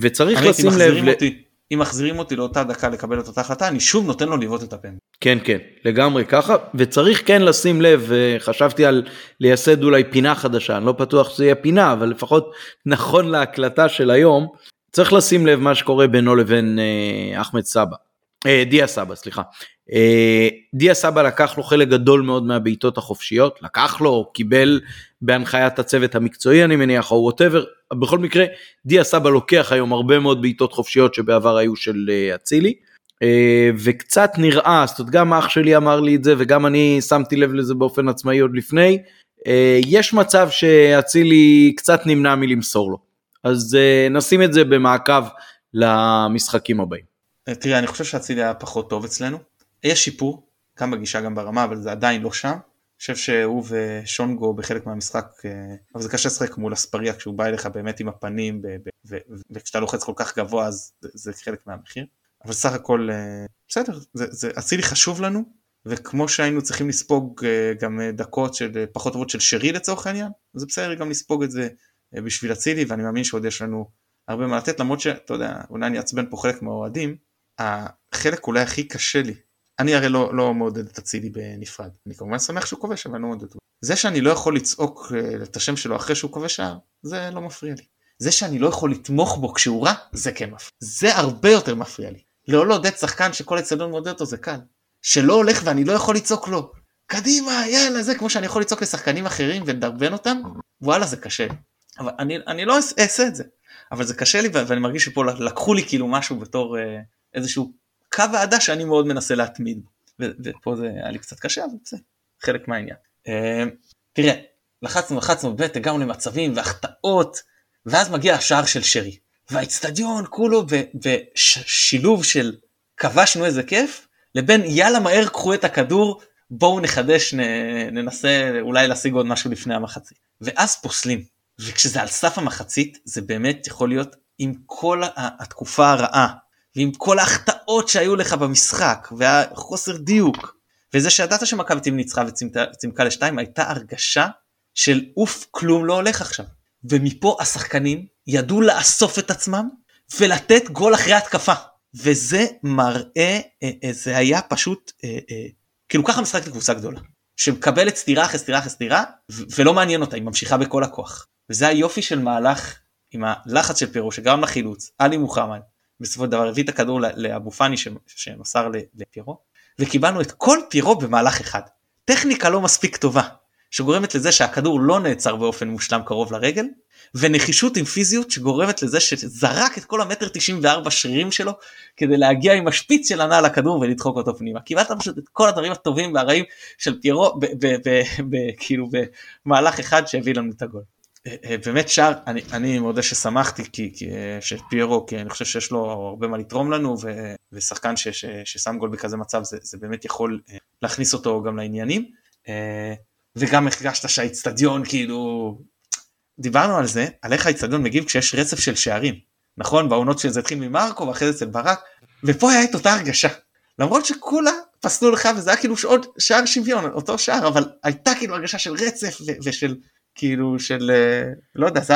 וצריך לשים לב... אותי. אם מחזירים אותי לאותה דקה לקבל את אותה החלטה אני שוב נותן לו לבעוט את הפנדל. כן כן לגמרי ככה וצריך כן לשים לב חשבתי על לייסד אולי פינה חדשה אני לא בטוח שזה יהיה פינה אבל לפחות נכון להקלטה של היום צריך לשים לב מה שקורה בינו לבין אה, אחמד סבא. אה, דיה סבא סליחה. אה, דיה סבא לקח לו חלק גדול מאוד מהבעיטות החופשיות לקח לו קיבל בהנחיית הצוות המקצועי אני מניח או ווטאבר בכל מקרה דיה סבא לוקח היום הרבה מאוד בעיטות חופשיות שבעבר היו של אה, אצילי. אה, וקצת נראה, זאת אומרת גם אח שלי אמר לי את זה וגם אני שמתי לב לזה באופן עצמאי עוד לפני, אה, יש מצב שאצילי קצת נמנע מלמסור לו. אז נשים את זה במעקב למשחקים הבאים. תראה, אני חושב שאצילי היה פחות טוב אצלנו. יש שיפור, גם בגישה גם ברמה, אבל זה עדיין לא שם. חושב שהוא ושונגו בחלק מהמשחק, אה, אבל זה קשה לשחק מול אספריה כשהוא בא אליך באמת עם הפנים וכשאתה לוחץ כל כך גבוה אז זה חלק מהמחיר. אבל סך הכל אה, בסדר, אצילי חשוב לנו וכמו שהיינו צריכים לספוג אה, גם דקות של פחות טובות של שרי לצורך העניין, זה בסדר גם לספוג את זה בשביל אצילי ואני מאמין שעוד יש לנו הרבה מה לתת למרות שאתה יודע אולי אני אעצבן פה חלק מהאוהדים, החלק אולי הכי קשה לי אני הרי לא, לא מעודד את אצילי בנפרד, אני כמובן שמח שהוא כובש אבל אני לא מעודד אותו. זה שאני לא יכול לצעוק אה, את השם שלו אחרי שהוא כובש שער, זה לא מפריע לי. זה שאני לא יכול לתמוך בו כשהוא רע, זה כן מפריע. זה הרבה יותר מפריע לי. לא לעודד שחקן שכל אצטדיון מעודד אותו זה קל. שלא הולך ואני לא יכול לצעוק לו. קדימה יאללה זה כמו שאני יכול לצעוק לשחקנים אחרים ולדרבן אותם וואלה זה קשה אבל אני, אני לא אעשה את זה אבל זה קשה לי ואני מרגיש שפה לקחו לי כאילו משהו בתור אה, איזשהו קו אהדה שאני מאוד מנסה להתמיד ופה זה היה לי קצת קשה אבל זה חלק מהעניין. אה, תראה לחצנו לחצנו באמת הגענו למצבים והחטאות ואז מגיע השער של שרי. והאיצטדיון כולו בשילוב של כבשנו איזה כיף לבין יאללה מהר קחו את הכדור בואו נחדש ננסה אולי להשיג עוד משהו לפני המחצית. ואז פוסלים. וכשזה על סף המחצית זה באמת יכול להיות עם כל התקופה הרעה ועם כל ההחטאות שהיו לך במשחק והחוסר דיוק וזה שידעת שמכבי ניצחה וצימקה לשתיים הייתה הרגשה של אוף כלום לא הולך עכשיו. ומפה השחקנים ידעו לאסוף את עצמם ולתת גול אחרי התקפה. וזה מראה אה, אה, זה היה פשוט אה, כאילו ככה משחק לקבוצה גדולה שמקבלת סטירה אחרי סטירה אחרי סטירה ולא מעניין אותה היא ממשיכה בכל הכוח. וזה היופי של מהלך עם הלחץ של פירו שגרם לחילוץ עלי מוחמד בסופו של דבר הביא את הכדור לאבו פאני שמסר לפירו וקיבלנו את כל פירו במהלך אחד. טכניקה לא מספיק טובה שגורמת לזה שהכדור לא נעצר באופן מושלם קרוב לרגל ונחישות עם פיזיות שגורמת לזה שזרק את כל המטר 94 שרירים שלו כדי להגיע עם השפיץ של הנעל לכדור ולדחוק אותו פנימה. קיבלת פשוט את כל הדברים הטובים והרעים של פירו כאילו במהלך אחד שהביא לנו את הגול. אה, אה, באמת שער, אני, אני מודה ששמחתי כי, כי אה, שפיירו, כי אני חושב שיש לו הרבה מה לתרום לנו ו, ושחקן ש, ש, ששם גול בכזה מצב זה, זה באמת יכול להכניס אותו גם לעניינים וגם הרגשת שהאיצטדיון כאילו, דיברנו על זה, על איך האיצטדיון מגיב כשיש רצף של שערים, נכון? בעונות שזה התחיל ממרקו ואחרי זה אצל ברק, ופה היה את אותה הרגשה, למרות שכולה פסלו לך וזה היה כאילו עוד שער שוויון, אותו שער, אבל הייתה כאילו הרגשה של רצף ושל כאילו של אה, לא יודע זה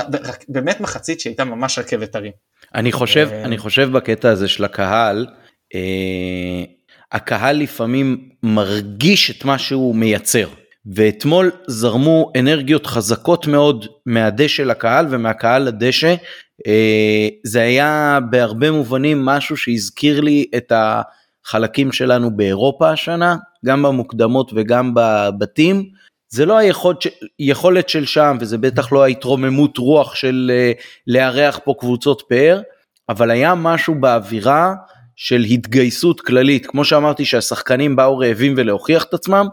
באמת מחצית שהייתה ממש רכבת הרים. אני חושב אה, אני חושב בקטע הזה של הקהל אה, הקהל לפעמים מרגיש את מה שהוא מייצר ואתמול זרמו אנרגיות חזקות מאוד מהדשא לקהל ומהקהל לדשא. אה, זה היה בהרבה מובנים משהו שהזכיר לי את החלקים שלנו באירופה השנה, גם במוקדמות וגם בבתים. זה לא היכולת יכולת של שם וזה בטח לא ההתרוממות רוח של אה, לארח פה קבוצות פאר, אבל היה משהו באווירה של התגייסות כללית, כמו שאמרתי שהשחקנים באו רעבים ולהוכיח את עצמם,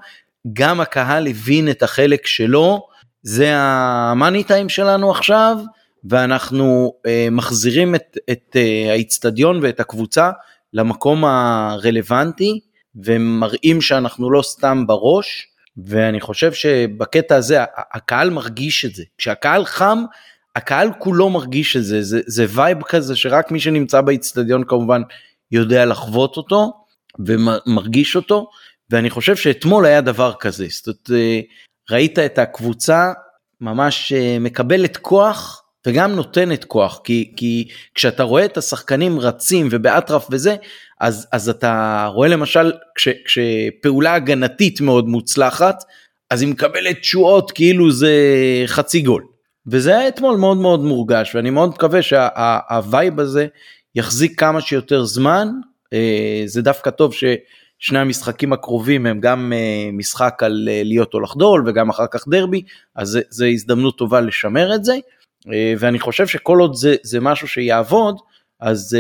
גם הקהל הבין את החלק שלו, זה המאני טיים שלנו עכשיו, ואנחנו אה, מחזירים את, את אה, האיצטדיון ואת הקבוצה למקום הרלוונטי, ומראים שאנחנו לא סתם בראש, ואני חושב שבקטע הזה הקהל מרגיש את זה. כשהקהל חם, הקהל כולו מרגיש את זה, זה, זה וייב כזה שרק מי שנמצא באיצטדיון כמובן יודע לחוות אותו ומרגיש אותו, ואני חושב שאתמול היה דבר כזה, זאת אומרת, אה, ראית את הקבוצה ממש אה, מקבלת כוח וגם נותנת כוח, כי, כי כשאתה רואה את השחקנים רצים ובאטרף וזה, אז, אז אתה רואה למשל כש, כשפעולה הגנתית מאוד מוצלחת, אז היא מקבלת תשואות כאילו זה חצי גול. וזה היה אתמול מאוד מאוד מורגש, ואני מאוד מקווה שהווייב הזה יחזיק כמה שיותר זמן, אה, זה דווקא טוב ששני המשחקים הקרובים הם גם אה, משחק על אה, להיות או לחדול וגם אחר כך דרבי, אז זה, הזדמנות טובה לשמר את זה, ואני חושב שכל עוד זה, זה משהו שיעבוד, אז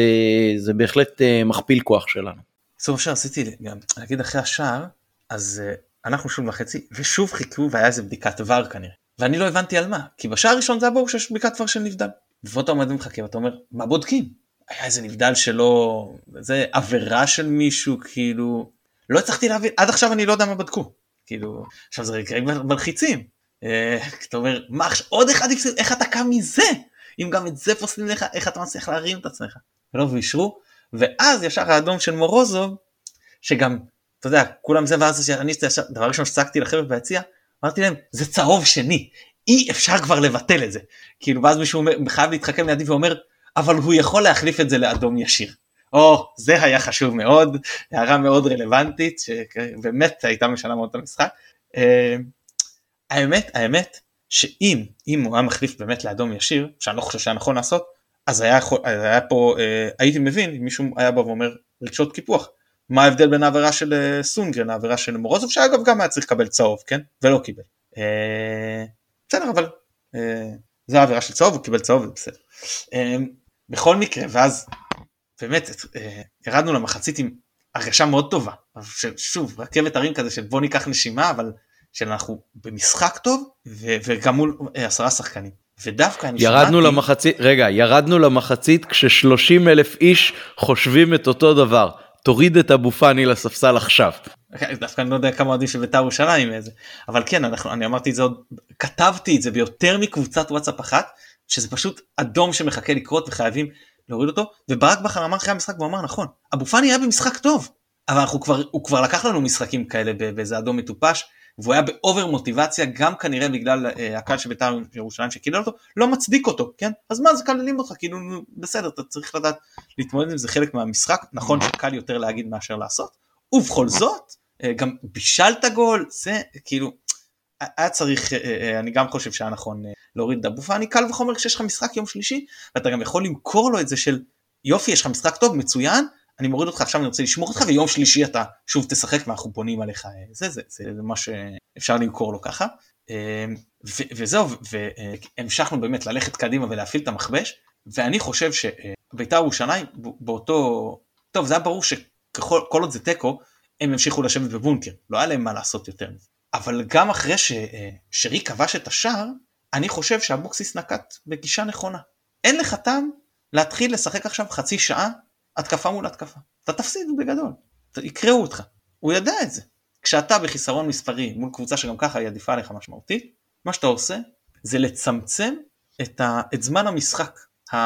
זה בהחלט מכפיל כוח שלנו. בסוף שרציתי גם להגיד אחרי השער, אז אנחנו שוב וחצי, ושוב חיכו והיה איזה בדיקת ור כנראה. ואני לא הבנתי על מה, כי בשער הראשון זה היה ברור שיש בדיקת ור של נבדל. ופה אתה עומד ומחכה ואתה אומר, מה בודקים? היה איזה נבדל שלא, זה עבירה של מישהו, כאילו, לא הצלחתי להבין, עד עכשיו אני לא יודע מה בדקו, כאילו, עכשיו זה רגעים מלחיצים, אה, אתה אומר, מה עכשיו, עוד אחד איך אתה קם מזה? אם גם את זה פוסלים לך, איך אתה מצליח להרים את עצמך? ולא ואישרו, ואז ישר האדום של מורוזוב, שגם, אתה יודע, כולם זה, ואז אני, דבר ראשון שצעקתי לחבר'ה ביציע, אמרתי להם, זה צהוב שני, אי אפשר כבר לבטל את זה. כאילו, ואז מישהו חייב להתחכם לידי ואומר, אבל הוא יכול להחליף את זה לאדום ישיר. או, זה היה חשוב מאוד, הערה מאוד רלוונטית, שבאמת הייתה משנה מאוד את המשחק. אה, האמת, האמת, שאם אם הוא היה מחליף באמת לאדום ישיר, שאני לא חושב שהיה נכון לעשות, אז היה, יכול, היה פה, אה, הייתי מבין אם מישהו היה בא ואומר רגשות קיפוח. מה ההבדל בין העבירה של אה, סונגרן לעבירה של מורוזוב, שאגב גם היה צריך לקבל צהוב, כן? ולא קיבל. בסדר, אבל זו העבירה של צהוב, הוא קיבל צהוב, זה בסדר. בכל מקרה, ואז באמת אה, ירדנו למחצית עם הרגשה מאוד טובה. שוב, רכבת הרים כזה של בוא ניקח נשימה, אבל שאנחנו במשחק טוב ו- וגם מול אה, עשרה שחקנים. ודווקא אני ירדנו שמעתי... למחצית, רגע, ירדנו למחצית כש-30 אלף איש חושבים את אותו דבר. תוריד את אבו פאני לספסל עכשיו. דווקא אני לא יודע כמה אוהדים של בית"ר ירושלים איזה, אבל כן, אנחנו, אני אמרתי את זה עוד, כתבתי את זה ביותר מקבוצת וואטסאפ אחת, שזה פשוט אדום שמחכה לקרות וחייבים להוריד אותו וברק בכר אמר אחרי המשחק והוא אמר נכון אבו פאני היה במשחק טוב אבל אנחנו כבר הוא כבר לקח לנו משחקים כאלה באיזה אדום מטופש והוא היה באובר מוטיבציה גם כנראה בגלל אה, הקהל של בית"ר ירושלים שקילל אותו לא מצדיק אותו כן? אז מה זה קללים אותך כאילו בסדר אתה צריך לדעת להתמודד עם זה חלק מהמשחק נכון שקל יותר להגיד מאשר לעשות. ובכל זאת אה, גם בישלת גול זה כאילו היה צריך, אה, אה, אני גם חושב שהיה נכון אה, להוריד את אבו פאני, קל וחומר כשיש לך משחק יום שלישי, ואתה גם יכול למכור לו את זה של יופי, יש לך משחק טוב, מצוין, אני מוריד אותך עכשיו, אני רוצה לשמור אותך, ויום שלישי אתה שוב תשחק ואנחנו בונים עליך, זה, זה, זה, זה מה שאפשר למכור לו ככה. ו- וזהו, והמשכנו באמת ללכת קדימה ולהפעיל את המכבש, ואני חושב שבית"ר ירושלים באותו, טוב זה היה ברור שכל עוד זה תיקו, הם ימשיכו לשבת בבונקר, לא היה להם מה לעשות יותר. אבל גם אחרי ששרי כבש את השער, אני חושב שאבוקסיס נקט בגישה נכונה. אין לך טעם להתחיל לשחק עכשיו חצי שעה התקפה מול התקפה. אתה תפסיד בגדול, יקראו אותך. הוא יודע את זה. כשאתה בחיסרון מספרי מול קבוצה שגם ככה היא עדיפה עליך משמעותית, מה שאתה עושה זה לצמצם את, ה, את זמן המשחק, ה,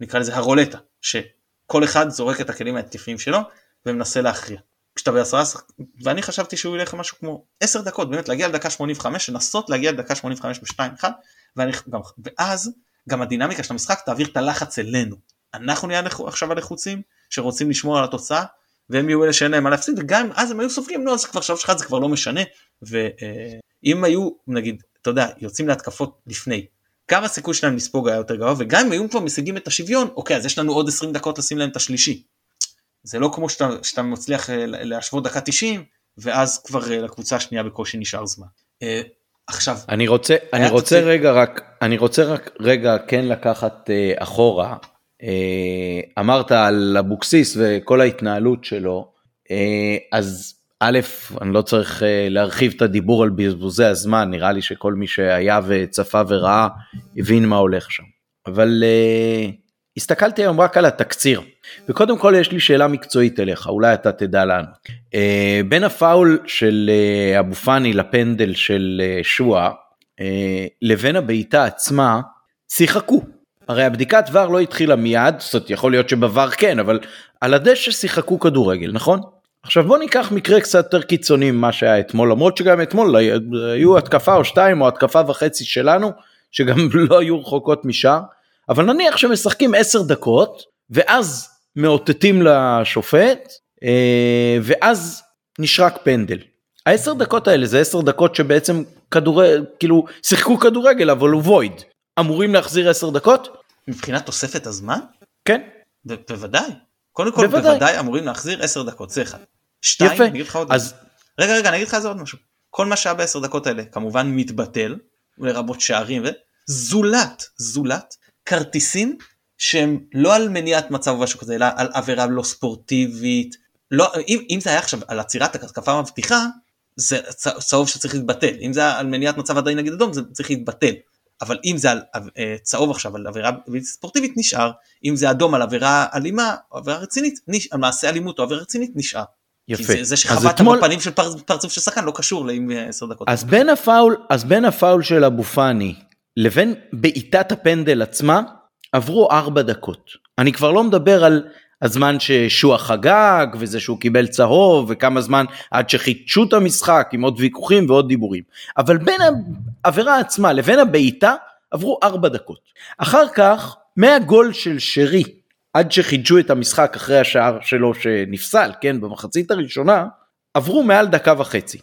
נקרא לזה הרולטה, שכל אחד זורק את הכלים ההתקפיים שלו ומנסה להכריע. כשאתה בעשרה ואני חשבתי שהוא ילך משהו כמו 10 דקות באמת להגיע לדקה 85 לנסות להגיע לדקה 85 ב-2-1 ואז גם הדינמיקה של המשחק תעביר את הלחץ אלינו אנחנו נהיה עכשיו הלחוצים שרוצים לשמור על התוצאה והם יהיו אלה שאין להם מה להפסיד וגם אז הם היו סופגים נו אז כבר 3-1 זה כבר לא משנה ו, אה, היו נגיד אתה יודע יוצאים להתקפות לפני כמה הסיכוי שלהם לספוג היה יותר גבוה וגם אם היו כבר משיגים את השוויון אוקיי אז יש לנו עוד 20 דקות לשים להם את השלישי. זה לא כמו שאתה, שאתה מצליח אה, להשוות דקה 90 ואז כבר אה, לקבוצה השנייה בקושי נשאר זמן. עכשיו אני רוצה אני רוצה תציג... רגע רק אני רוצה רק רגע כן לקחת אחורה אמרת על אבוקסיס וכל ההתנהלות שלו uh, אז א', אני לא צריך uh, להרחיב את הדיבור על בזבוזי הזמן, נראה לי שכל מי שהיה וצפה וראה הבין מה הולך שם. אבל הסתכלתי היום רק על התקציר, וקודם כל יש לי שאלה מקצועית אליך, אולי אתה תדע לענות. בין הפאול של אבו פאני לפנדל של שואה, לבין הבעיטה עצמה, שיחקו. הרי הבדיקת ור לא התחילה מיד, זאת אומרת יכול להיות שבוור כן, אבל על הדשא שיחקו כדורגל, נכון? עכשיו בוא ניקח מקרה קצת יותר קיצוני ממה שהיה אתמול למרות שגם אתמול היו התקפה או שתיים או התקפה וחצי שלנו שגם לא היו רחוקות משער אבל נניח שמשחקים עשר דקות ואז מאותתים לשופט אה, ואז נשרק פנדל. העשר דקות האלה זה עשר דקות שבעצם כדורגל כאילו שיחקו כדורגל אבל הוא וויד אמורים להחזיר עשר דקות? מבחינת תוספת הזמן? כן. בוודאי. קודם כל בוודאי, בוודאי אמורים להחזיר 10 דקות זה אחד. שתיים, יפה. אני אגיד לך עוד אז... רגע רגע אני אגיד לך עוד משהו. כל מה שהיה בעשר דקות האלה כמובן מתבטל לרבות שערים וזולת זולת כרטיסים שהם לא על מניעת מצב או משהו כזה אלא על עבירה לא ספורטיבית לא אם, אם זה היה עכשיו על עצירת התקפה מבטיחה זה צהוב שצריך להתבטל אם זה על מניעת מצב עדיין נגד אדום זה צריך להתבטל אבל אם זה על אה, צהוב עכשיו על עבירה ספורטיבית נשאר, אם זה אדום על עבירה אלימה או עבירה רצינית, נש... על מעשה אלימות או עבירה רצינית נשאר. יפה. זה, זה שחבטת אתמול... בפנים של פר, פרצוף של שחקן לא קשור לאם 10 דקות. אז בין הפאול, אז בין הפאול של אבו פאני לבין בעיטת הפנדל עצמה עברו 4 דקות. אני כבר לא מדבר על הזמן ששועה חגג וזה שהוא קיבל צהוב וכמה זמן עד שחידשו את המשחק עם עוד ויכוחים ועוד דיבורים. אבל בין העבירה עצמה לבין הבעיטה עברו ארבע דקות. אחר כך מהגול של שרי עד שחידשו את המשחק אחרי השער שלו שנפסל כן במחצית הראשונה עברו מעל דקה וחצי.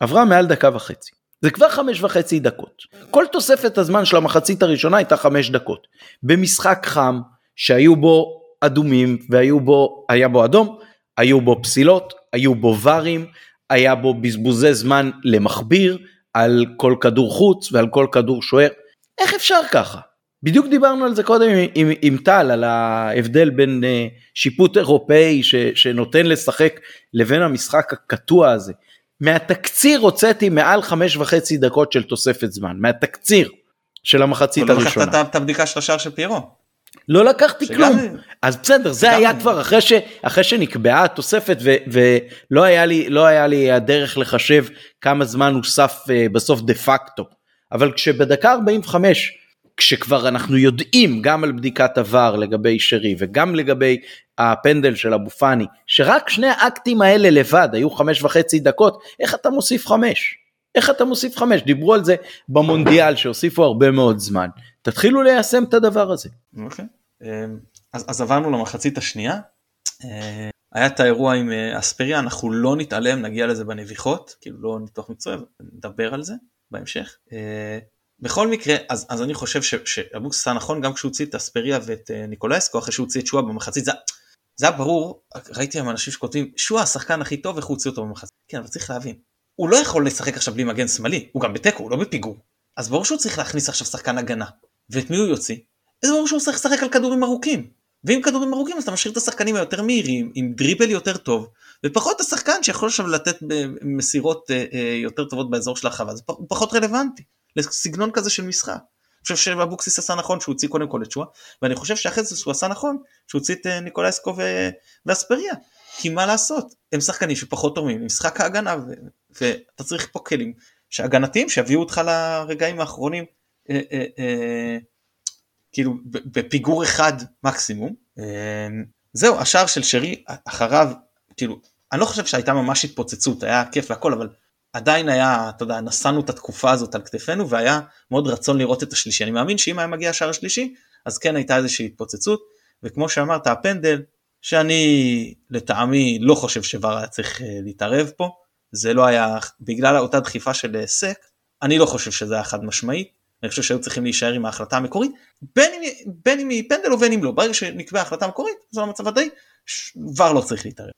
עברה מעל דקה וחצי. זה כבר חמש וחצי דקות. כל תוספת הזמן של המחצית הראשונה הייתה חמש דקות. במשחק חם שהיו בו אדומים והיו בו, היה בו אדום, היו בו פסילות, היו בו ברים, היה בו בזבוזי זמן למכביר על כל כדור חוץ ועל כל כדור שוער. איך אפשר ככה? בדיוק דיברנו על זה קודם עם, עם, עם טל, על ההבדל בין uh, שיפוט אירופאי ש, שנותן לשחק לבין המשחק הקטוע הזה. מהתקציר הוצאתי מעל חמש וחצי דקות של תוספת זמן, מהתקציר של המחצית הראשונה. לא לקחת את הבדיקה של השער של פיירו. לא לקחתי כלום. אז בסדר, זה היה כבר אחרי, ש, אחרי שנקבעה התוספת ו, ולא היה לי, לא היה לי הדרך לחשב כמה זמן הוסף uh, בסוף דה פקטו. אבל כשבדקה 45, כשכבר אנחנו יודעים גם על בדיקת עבר לגבי שרי וגם לגבי הפנדל של אבו פאני, שרק שני האקטים האלה לבד היו חמש וחצי דקות, איך אתה מוסיף חמש? איך אתה מוסיף חמש? דיברו על זה במונדיאל שהוסיפו הרבה מאוד זמן. תתחילו ליישם את הדבר הזה. אוקיי. אמ, אז, אז עברנו למחצית השנייה. אה, היה את האירוע עם אה, אספריה, אנחנו לא נתעלם, נגיע לזה בנביחות, כאילו לא ניתוח מקצועי, נדבר על זה בהמשך. אה, בכל מקרה, אז, אז אני חושב שאבוקס עשה נכון גם כשהוא הוציא את אספריה ואת ניקולסקו, אחרי שהוא הוציא את שואה במחצית, זה, זה היה ברור, ראיתי עם אנשים שכותבים, שואה השחקן הכי טוב, איך הוא הוציא אותו במחצית. כן, אבל צריך להבין, הוא לא יכול לשחק עכשיו בלי מגן שמאלי, הוא גם בתיקו, הוא לא בפיגור. אז ברור שהוא צריך להכניס עכשיו שחקן הגנה. ואת מי הוא יוציא? זה ברור שהוא צריך לשחק על כדורים ארוכים. ועם כדורים ארוכים אז אתה משאיר את השחקנים היותר מהירים, עם דריבל יותר טוב, ופחות השחקן שיכול עכשיו לתת מסירות אה, אה, יותר טובות באזור של הרחבה, זה פחות רלוונטי, לסגנון כזה של משחק. אני חושב שאבוקסיס עשה נכון שהוא הוציא קודם כל את שואה, ואני חושב שאחרי זה הוא עשה נכון שהוא הוציא את אה, ניקולסקו ואספריה, כי מה לעשות, הם שחקנים שפחות תורמים משחק ההגנה. ואתה צריך פה כלים שהגנתיים שיביאו אותך לרגעים האחרונים. אה, אה, אה, כאילו בפיגור אחד מקסימום. זהו, השער של שרי אחריו, כאילו, אני לא חושב שהייתה ממש התפוצצות, היה כיף והכל, אבל עדיין היה, אתה יודע, נשאנו את התקופה הזאת על כתפינו והיה מאוד רצון לראות את השלישי. אני מאמין שאם היה מגיע השער השלישי, אז כן הייתה איזושהי התפוצצות, וכמו שאמרת, הפנדל, שאני לטעמי לא חושב שוואר היה צריך להתערב פה, זה לא היה, בגלל אותה דחיפה של סק, אני לא חושב שזה היה חד משמעי, אני חושב שהיו צריכים להישאר עם ההחלטה המקורית, בין אם, היא פנדל ובין אם לא, ברגע שנקבעה החלטה מקורית, זה המצב הדי, כבר לא צריך להתערב.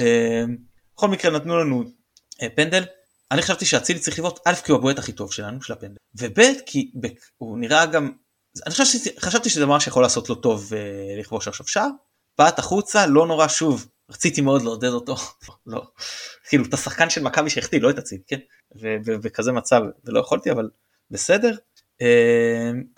אה, בכל מקרה נתנו לנו אה, פנדל, אני חשבתי שאצילי צריך לבעוט א' כי הוא הבועט הכי טוב שלנו, של הפנדל, וב' כי הוא נראה גם, אני חשבתי, חשבתי שזה דבר שיכול לעשות לו טוב אה, לכבוש עכשיו שער, בעט החוצה, לא נורא שוב, רציתי מאוד לעודד אותו, לא, כאילו את השחקן של מכבי שהחטיא, לא את אצילי, כן, וכזה מצב, ולא יכולתי, אבל בסדר.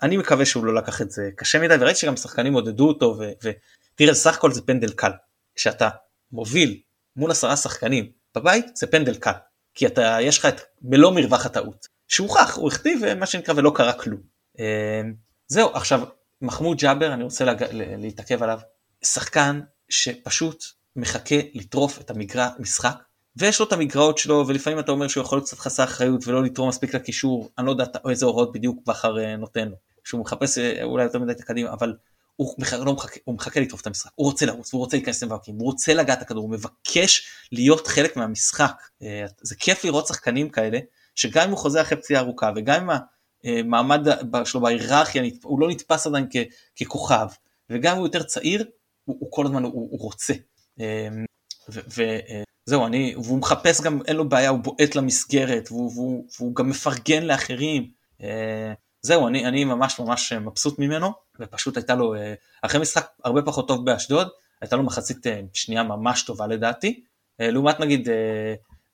אני מקווה שהוא לא לקח את זה קשה מדי, וראיתי שגם שחקנים עודדו אותו, ותראה, סך הכל זה פנדל קל, כשאתה מוביל מול עשרה שחקנים בבית, זה פנדל קל. כי אתה, יש לך את מלוא מרווח הטעות. שהוכח, הוא הכתיב מה שנקרא ולא קרה כלום. אה, זהו, עכשיו, מחמוד ג'אבר, אני רוצה. להתעכב עליו, שחקן שפשוט מחכה לטרוף את המגרע משחק, ויש לו את המגרעות שלו, ולפעמים אתה אומר שהוא יכול להיות קצת חסר אחריות ולא לתרום מספיק לקישור, אני לא יודע איזה הוראות בדיוק בכר אה, נותן לו, שהוא מחפש אה, אולי יותר מדי את הקדימה, אבל הוא מחכה, לא מחכה, הוא מחכה לטרוף את המשחק, הוא רוצה לרוץ, הוא רוצה להיכנס למאבקים, הוא רוצה לגעת הכדור, הוא מבקש להיות חלק מהמשחק. אה, זה כיף לראות שחקנים כאלה, שגם אם הוא חוזר אחרי פציעה ארוכה, וגם אם המעמד שלו בהיררכיה, הוא לא נתפס עדיין ככוכב, וגם אם הוא יותר צעיר, הוא, הוא כל הזמן, הוא, הוא רוצה. אה, וזהו, אה, אני, והוא מחפש גם, אין לו בעיה, הוא בועט למסגרת, והוא, והוא, והוא גם מפרגן לאחרים. זהו, אני, אני ממש ממש מבסוט ממנו, ופשוט הייתה לו, אה, אחרי משחק הרבה פחות טוב באשדוד, הייתה לו מחצית אה, שנייה ממש טובה לדעתי, אה, לעומת נגיד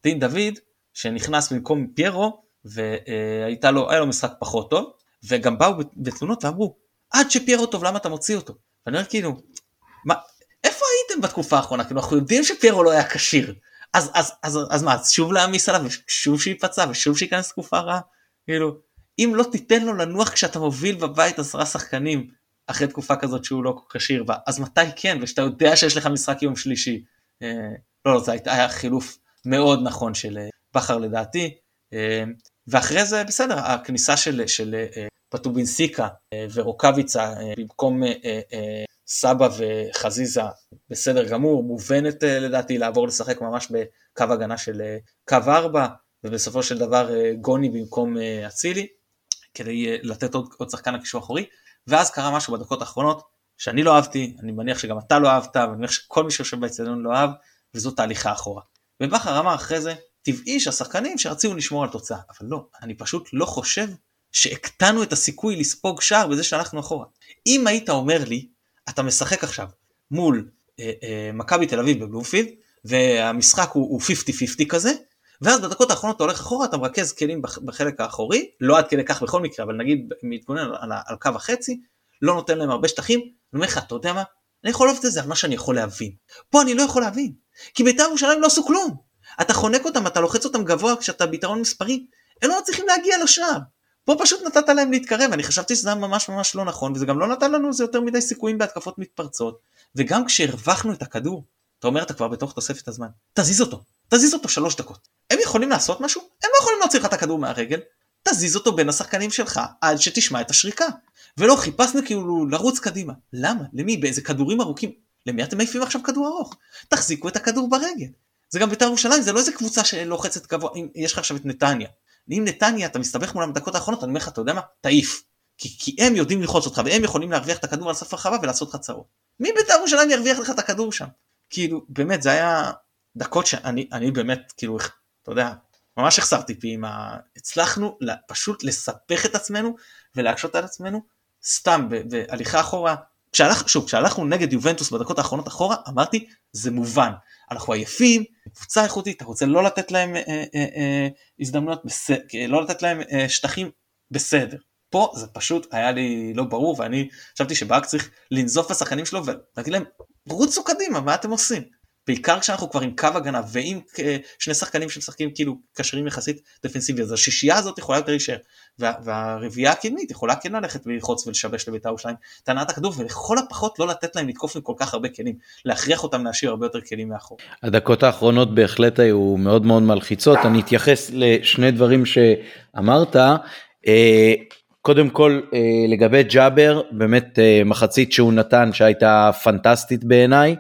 דין דוד, שנכנס במקום פיירו, והייתה לו, לו משחק פחות טוב, וגם באו בתלונות ואמרו, עד שפיירו טוב, למה אתה מוציא אותו? ואני אומר כאילו, מה, איפה הייתם בתקופה האחרונה? כאילו, אנחנו יודעים שפיירו לא היה כשיר. אז, אז, אז, אז מה, אז שוב להעמיס עליו, ושוב שייפצע, ושוב שייכנס תקופה רעה? כאילו, אם לא תיתן לו לנוח כשאתה מוביל בבית עשרה שחקנים אחרי תקופה כזאת שהוא לא כשיר אז מתי כן, ושאתה יודע שיש לך משחק יום שלישי. אה, לא, לא, זה היה חילוף מאוד נכון של אה, בכר לדעתי. אה, ואחרי זה בסדר, הכניסה של, של פטובינסיקה ורוקאביצה במקום סבא וחזיזה בסדר גמור, מובנת לדעתי לעבור לשחק ממש בקו הגנה של קו 4, ובסופו של דבר גוני במקום אצילי. כדי אה, לתת עוד, עוד שחקן לקישור אחורי, ואז קרה משהו בדקות האחרונות שאני לא אהבתי, אני מניח שגם אתה לא אהבת, ואני מניח שכל מי שיושב באצטדיון לא אהב, וזו תהליכה אחורה. ובכר אמר אחרי זה, טבעי שהשחקנים שרצינו לשמור על תוצאה, אבל לא, אני פשוט לא חושב שהקטנו את הסיכוי לספוג שער בזה שהלכנו אחורה. אם היית אומר לי, אתה משחק עכשיו מול אה, אה, מכבי תל אביב בבלומפילד, והמשחק הוא 50-50 כזה, ואז בדקות האחרונות אתה הולך אחורה, אתה מרכז כלים בחלק האחורי, לא עד כדי כך בכל מקרה, אבל נגיד מתבונן על, על קו החצי, לא נותן להם הרבה שטחים, אני אומר לך, אתה יודע מה? אני יכול לאהוב את זה על מה שאני יכול להבין. פה אני לא יכול להבין, כי בית"ר ירושלים לא עשו כלום. אתה חונק אותם, אתה לוחץ אותם גבוה כשאתה ביתרון מספרי, הם לא מצליחים להגיע לשער. פה פשוט נתת להם להתקרב, אני חשבתי שזה היה ממש ממש לא נכון, וזה גם לא נתן לנו איזה יותר מדי סיכויים בהתקפות מתפרצות, וגם כשהרווחנו את הכדור, אתה אומר אתה כבר בתוך תוספת הזמן, תזיז אותו, תזיז אותו שלוש דקות. הם יכולים לעשות משהו? הם לא יכולים להוציא לך את הכדור מהרגל, תזיז אותו בין השחקנים שלך עד שתשמע את השריקה. ולא חיפשנו כאילו לרוץ קדימה. למה? למי? באיזה כדורים ארוכים? למי אתם מעיפים עכשיו כדור ארוך? תחזיקו את הכדור ברגל. זה גם בית"ר ירושלים, זה לא איזה קבוצה שלוחצת גבוה, אם יש לך עכשיו את נתניה. אם נתניה אתה מסתבך מולם בדקות האחרונות, אני אומר לך, אתה יודע מה? תעיף. כי, כי הם יודעים ללחוץ אותך והם יכולים להרוויח את הכדור על סף הרחבה ולעשות לך צרות. מי בית"ר ירושלים ירוויח לך את הכדור שם? כאילו, באמת, זה היה דקות שאני אני באמת, כאילו, אתה יודע, ממש החסרתי פי עם ה... הצלחנו פשוט לספח את עצמנו ולהקשות על עצמנו סתם בהליכה אחורה. כשהלך, שוב, כשהלכנו נגד יובנטוס בדקות האחרונות אחורה, אמרתי, זה מובן. אנחנו עייפים, קבוצה איכותית, אתה רוצה לא לתת להם אה, אה, אה, הזדמנויות, בסדר, לא לתת להם אה, שטחים, בסדר. פה זה פשוט היה לי לא ברור, ואני חשבתי שברק צריך לנזוף בשחקנים שלו ולהגיד להם, רוצו קדימה, מה אתם עושים? בעיקר כשאנחנו כבר עם קו הגנה ועם אה, שני שחקנים שמשחקים כאילו קשרים יחסית דפנסיבי אז השישייה הזאת יכולה יותר להישאר וה, והרביעייה הקדמית יכולה כן ללכת וללחוץ ולשבש לבית"ר ירושלים את הנעת הכדור ולכל הפחות לא לתת להם לתקוף עם כל כך הרבה כלים להכריח אותם להשאיר הרבה יותר כלים מאחור. הדקות האחרונות בהחלט היו מאוד מאוד מלחיצות אני אתייחס לשני דברים שאמרת. אה, קודם כל אה, לגבי ג'אבר באמת מחצית שהוא נתן שהייתה פנטסטית בעיניי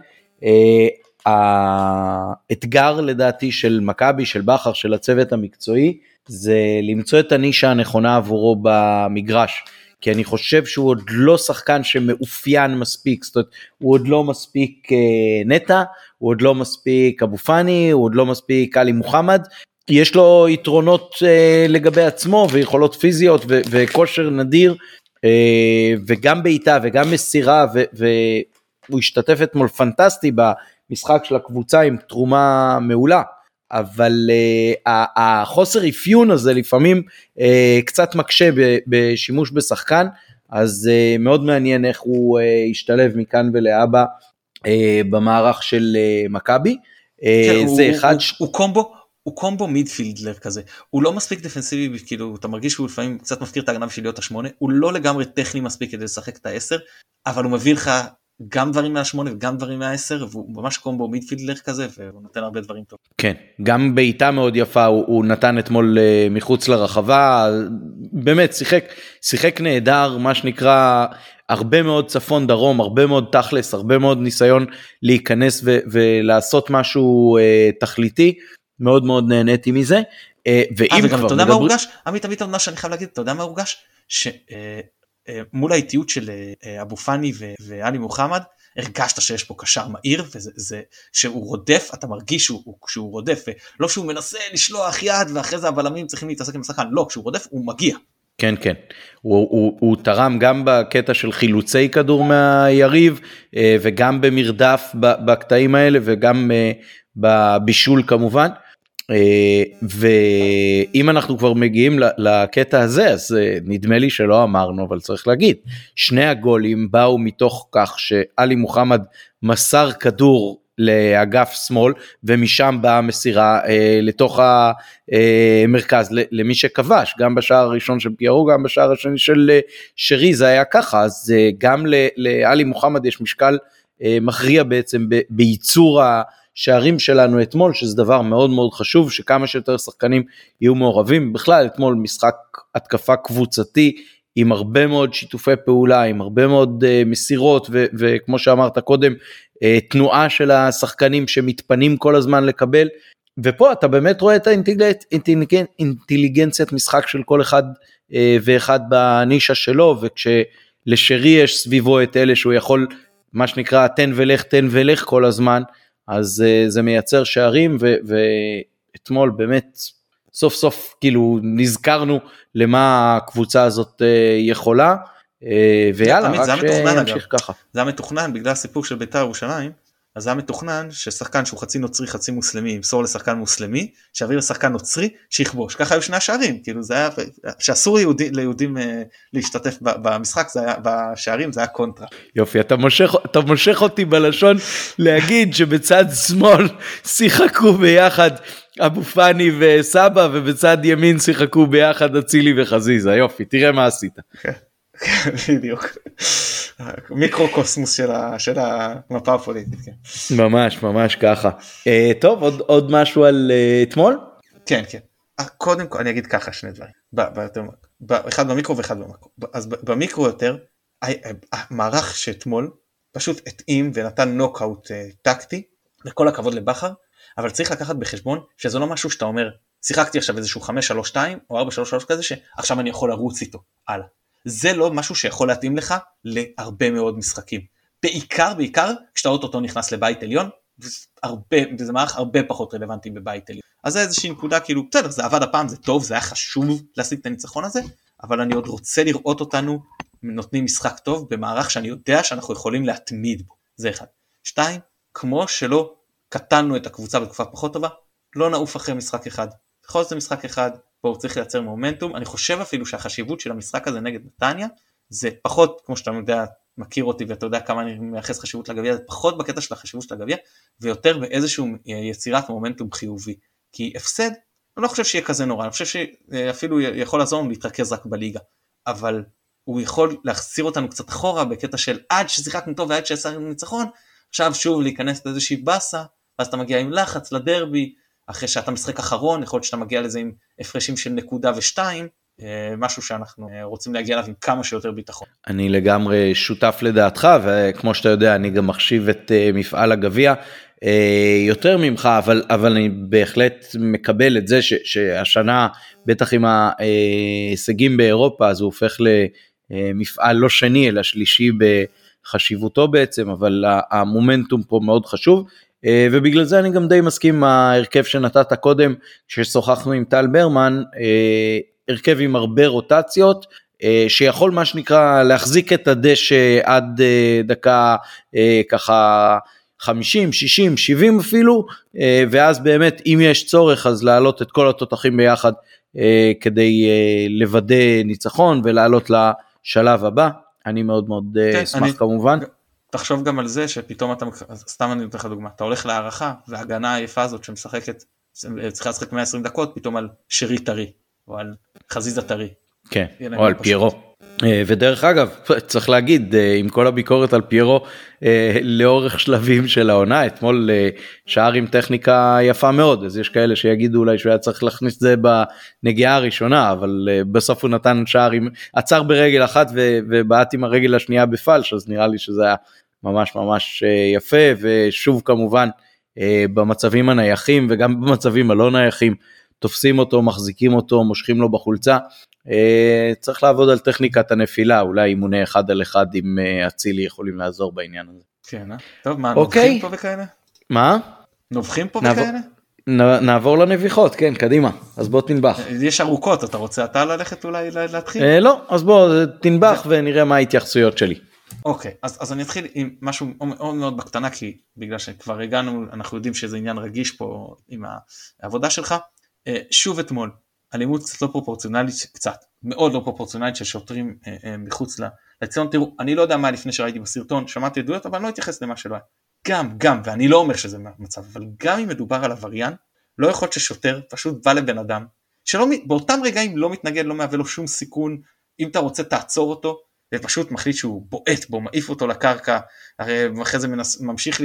האתגר לדעתי של מכבי, של בכר, של הצוות המקצועי, זה למצוא את הנישה הנכונה עבורו במגרש. כי אני חושב שהוא עוד לא שחקן שמאופיין מספיק, זאת אומרת, הוא עוד לא מספיק אה, נטע, הוא עוד לא מספיק אבו פאני, הוא עוד לא מספיק עלי מוחמד, יש לו יתרונות אה, לגבי עצמו ויכולות פיזיות ו- וכושר נדיר, אה, וגם בעיטה וגם מסירה, ו- והוא השתתף אתמול פנטסטי במשחק של הקבוצה עם תרומה מעולה. אבל uh, החוסר אפיון הזה לפעמים uh, קצת מקשה בשימוש בשחקן, אז uh, מאוד מעניין איך הוא uh, ישתלב מכאן ולהבא uh, במערך של uh, מכבי. כן, זה הוא, אחד... הוא, ש... הוא קומבו, הוא קומבו מידפילדלר כזה, הוא לא מספיק דפנסיבי, כאילו אתה מרגיש שהוא לפעמים קצת מזכיר את ההגנה בשביל להיות השמונה, הוא לא לגמרי טכני מספיק כדי לשחק את העשר, אבל הוא מביא לך גם דברים מהשמונה וגם דברים מהעשר והוא ממש קומבו מידפילדלר כזה והוא נותן הרבה דברים טוב. כן גם בעיטה מאוד יפה הוא, הוא נתן אתמול uh, מחוץ לרחבה באמת שיחק שיחק נהדר מה שנקרא הרבה מאוד צפון דרום הרבה מאוד תכלס הרבה מאוד ניסיון להיכנס ו- ולעשות משהו uh, תכליתי מאוד מאוד נהניתי מזה. Uh, ואם כבר אתה יודע מה הורגש עמית עמית מה שאני חייב להגיד אתה יודע מה הורגש. ש... אה, מול האיטיות של אה, אבו פאני ואלי מוחמד הרגשת שיש פה קשר מהיר וזה זה שהוא רודף אתה מרגיש שהוא, שהוא רודף ולא שהוא מנסה לשלוח יד ואחרי זה הבלמים צריכים להתעסק עם השחקן לא כשהוא רודף הוא מגיע. כן כן הוא, הוא, הוא תרם גם בקטע של חילוצי כדור מהיריב אה, וגם במרדף בקטעים האלה וגם בבישול כמובן. אה, ואם אנחנו כבר מגיעים לקטע הזה אז אה, נדמה לי שלא אמרנו אבל צריך להגיד שני הגולים באו מתוך כך שאלי מוחמד מסר כדור לאגף שמאל ומשם באה מסירה אה, לתוך המרכז למי שכבש גם בשער הראשון של פיירו גם בשער השני של אה, שרי זה היה ככה. אז אה, גם לאלי מוחמד יש משקל אה, מכריע בעצם בייצור ה... שערים שלנו אתמול, שזה דבר מאוד מאוד חשוב, שכמה שיותר שחקנים יהיו מעורבים. בכלל, אתמול משחק התקפה קבוצתי עם הרבה מאוד שיתופי פעולה, עם הרבה מאוד uh, מסירות, ו- וכמו שאמרת קודם, uh, תנועה של השחקנים שמתפנים כל הזמן לקבל. ופה אתה באמת רואה את האינטליגנציית משחק של כל אחד uh, ואחד בנישה שלו, וכשלשרי יש סביבו את אלה שהוא יכול, מה שנקרא, תן ולך, תן ולך כל הזמן. אז uh, זה מייצר שערים ו, ואתמול באמת סוף סוף כאילו נזכרנו למה הקבוצה הזאת uh, יכולה uh, ויאללה רק שנמשיך ככה. זה היה מתוכנן בגלל הסיפור של בית"ר ירושלים אז היה מתוכנן ששחקן שהוא חצי נוצרי חצי מוסלמי ימסור לשחקן מוסלמי שיעביר לשחקן נוצרי שיכבוש ככה היו שני השערים כאילו זה היה שאסור ליהודי, ליהודים אה, להשתתף במשחק זה היה בשערים זה היה קונטרה. יופי אתה מושך אתה מושך אותי בלשון להגיד שבצד שמאל שיחקו ביחד אבו פאני וסבא ובצד ימין שיחקו ביחד אצילי וחזיזה יופי תראה מה עשית. Okay. כן. בדיוק. מיקרו-קוסמוס של, של המפה הפוליטית. כן. ממש ממש ככה. Uh, טוב עוד עוד משהו על uh, אתמול? כן כן. Uh, קודם כל אני אגיד ככה שני דברים. ב, ב, ב, אחד במיקרו ואחד במקרו. אז במיקרו יותר המערך שאתמול פשוט התאים ונתן נוקאוט uh, טקטי וכל הכבוד לבכר אבל צריך לקחת בחשבון שזה לא משהו שאתה אומר שיחקתי עכשיו איזשהו 5-3-2 או 4-3-3 כזה שעכשיו אני יכול לרוץ איתו הלאה. זה לא משהו שיכול להתאים לך להרבה מאוד משחקים. בעיקר בעיקר כשאתה אוטוטו נכנס לבית עליון, וזה מערך הרבה פחות רלוונטי בבית עליון. אז זה איזושהי נקודה כאילו בסדר זה עבד הפעם זה טוב זה היה חשוב להשיג את הניצחון הזה אבל אני עוד רוצה לראות אותנו נותנים משחק טוב במערך שאני יודע שאנחנו יכולים להתמיד בו זה אחד. שתיים כמו שלא קטנו את הקבוצה בתקופה פחות טובה לא נעוף אחרי משחק אחד. בכל זאת משחק אחד פה צריך לייצר מומנטום, אני חושב אפילו שהחשיבות של המשחק הזה נגד נתניה זה פחות, כמו שאתה יודע, מכיר אותי ואתה יודע כמה אני מייחס חשיבות לגביע, זה פחות בקטע של החשיבות של הגביע ויותר באיזשהו יצירת מומנטום חיובי. כי הפסד, אני לא חושב שיהיה כזה נורא, אני חושב שאפילו יכול לעזור לנו להתרכז רק בליגה, אבל הוא יכול להחזיר אותנו קצת אחורה בקטע של עד ששיחקנו טוב ועד שיצרנו ניצחון, עכשיו שוב להיכנס לאיזושהי באסה, ואז אתה מגיע עם לחץ לדרבי, אחרי שאתה משחק אחרון, יכול להיות שאתה מגיע לזה עם הפרשים של נקודה ושתיים, אה, משהו שאנחנו אה, רוצים להגיע אליו עם כמה שיותר ביטחון. אני לגמרי שותף לדעתך וכמו שאתה יודע אני גם מחשיב את אה, מפעל הגביע יותר ממך, אבל, אבל אני בהחלט מקבל את זה ש, שהשנה, בטח עם ההישגים באירופה, אז הוא הופך למפעל לא שני אלא שלישי בחשיבותו בעצם, אבל המומנטום פה מאוד חשוב. אה, ובגלל זה אני גם די מסכים עם ההרכב שנתת קודם כששוחחנו עם טל ברמן, אה, הרכב עם הרבה רוטציות, אה, שיכול מה שנקרא להחזיק את הדשא עד דקה ככה 50, 60, 70 אפילו, ואז באמת אם יש צורך אז להעלות את כל התותחים ביחד כדי לוודא ניצחון ולעלות לשלב הבא. אני מאוד מאוד כן, אשמח. כמובן. תחשוב גם על זה שפתאום אתה, סתם אני נותן לך דוגמה, אתה הולך להערכה וההגנה היפה הזאת שמשחקת, צריכה לשחק 120 דקות פתאום על שרי טרי, או על חזיזה טרי. כן, או על פיירו. אה, ודרך אגב, צריך להגיד, אה, עם כל הביקורת על פיירו, אה, לאורך שלבים של העונה, אתמול שער עם טכניקה יפה מאוד, אז יש כאלה שיגידו אולי שהוא היה צריך להכניס את זה בנגיעה הראשונה, אבל בסוף הוא נתן שער עם, עצר ברגל אחת ובעט עם הרגל השנייה בפלש, אז נראה לי שזה היה ממש ממש אה, יפה ושוב כמובן אה, במצבים הנייחים וגם במצבים הלא נייחים תופסים אותו מחזיקים אותו מושכים לו בחולצה אה, צריך לעבוד על טכניקת הנפילה אולי אימוני אחד על אחד עם אצילי יכולים לעזור בעניין הזה. כן, אה? טוב מה אוקיי. נובחים פה וכאלה? מה? נובחים פה וכאלה? נעבור לנביחות כן קדימה אז בוא תנבח. יש ארוכות אתה רוצה אתה ללכת אולי להתחיל? אה, לא אז בוא תנבח ונראה מה ההתייחסויות שלי. אוקיי, אז, אז אני אתחיל עם משהו מאוד מאוד בקטנה, כי בגלל שכבר הגענו, אנחנו יודעים שזה עניין רגיש פה עם העבודה שלך. אה, שוב אתמול, אלימות קצת לא פרופורציונלית, קצת, מאוד לא פרופורציונלית של שוטרים אה, אה, מחוץ לציון. תראו, אני לא יודע מה לפני שראיתי בסרטון, שמעתי עדויות, אבל אני לא אתייחס למה שלא היה. גם, גם, ואני לא אומר שזה מצב, אבל גם אם מדובר על עבריין, לא יכול להיות ששוטר פשוט בא לבן אדם, שלא, באותם רגעים לא מתנגד, לא מהווה לו שום סיכון, אם אתה רוצה תעצור אותו, ופשוט מחליט שהוא בועט בו, מעיף אותו לקרקע, הרי אחרי זה מנס, ממשיך,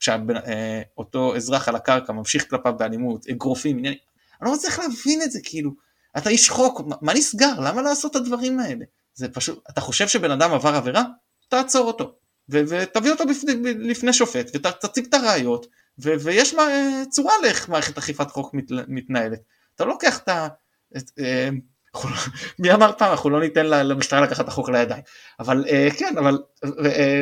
כשאותו אה, אזרח על הקרקע ממשיך כלפיו באלימות, אגרופים, עניינים, אני לא מצליח להבין את זה, כאילו, אתה איש חוק, מה נסגר? למה לעשות את הדברים האלה? זה פשוט, אתה חושב שבן אדם עבר עבירה? תעצור אותו, ו- ותביא אותו בפני, לפני שופט, ותציג את הראיות, ו- ויש מה, צורה לאיך מערכת אכיפת חוק מת- מתנהלת. אתה לוקח את ה... את, אה, מי אמר פעם אנחנו לא ניתן למשטרה לקחת את החוק לידיים. אבל uh, כן אבל uh, uh,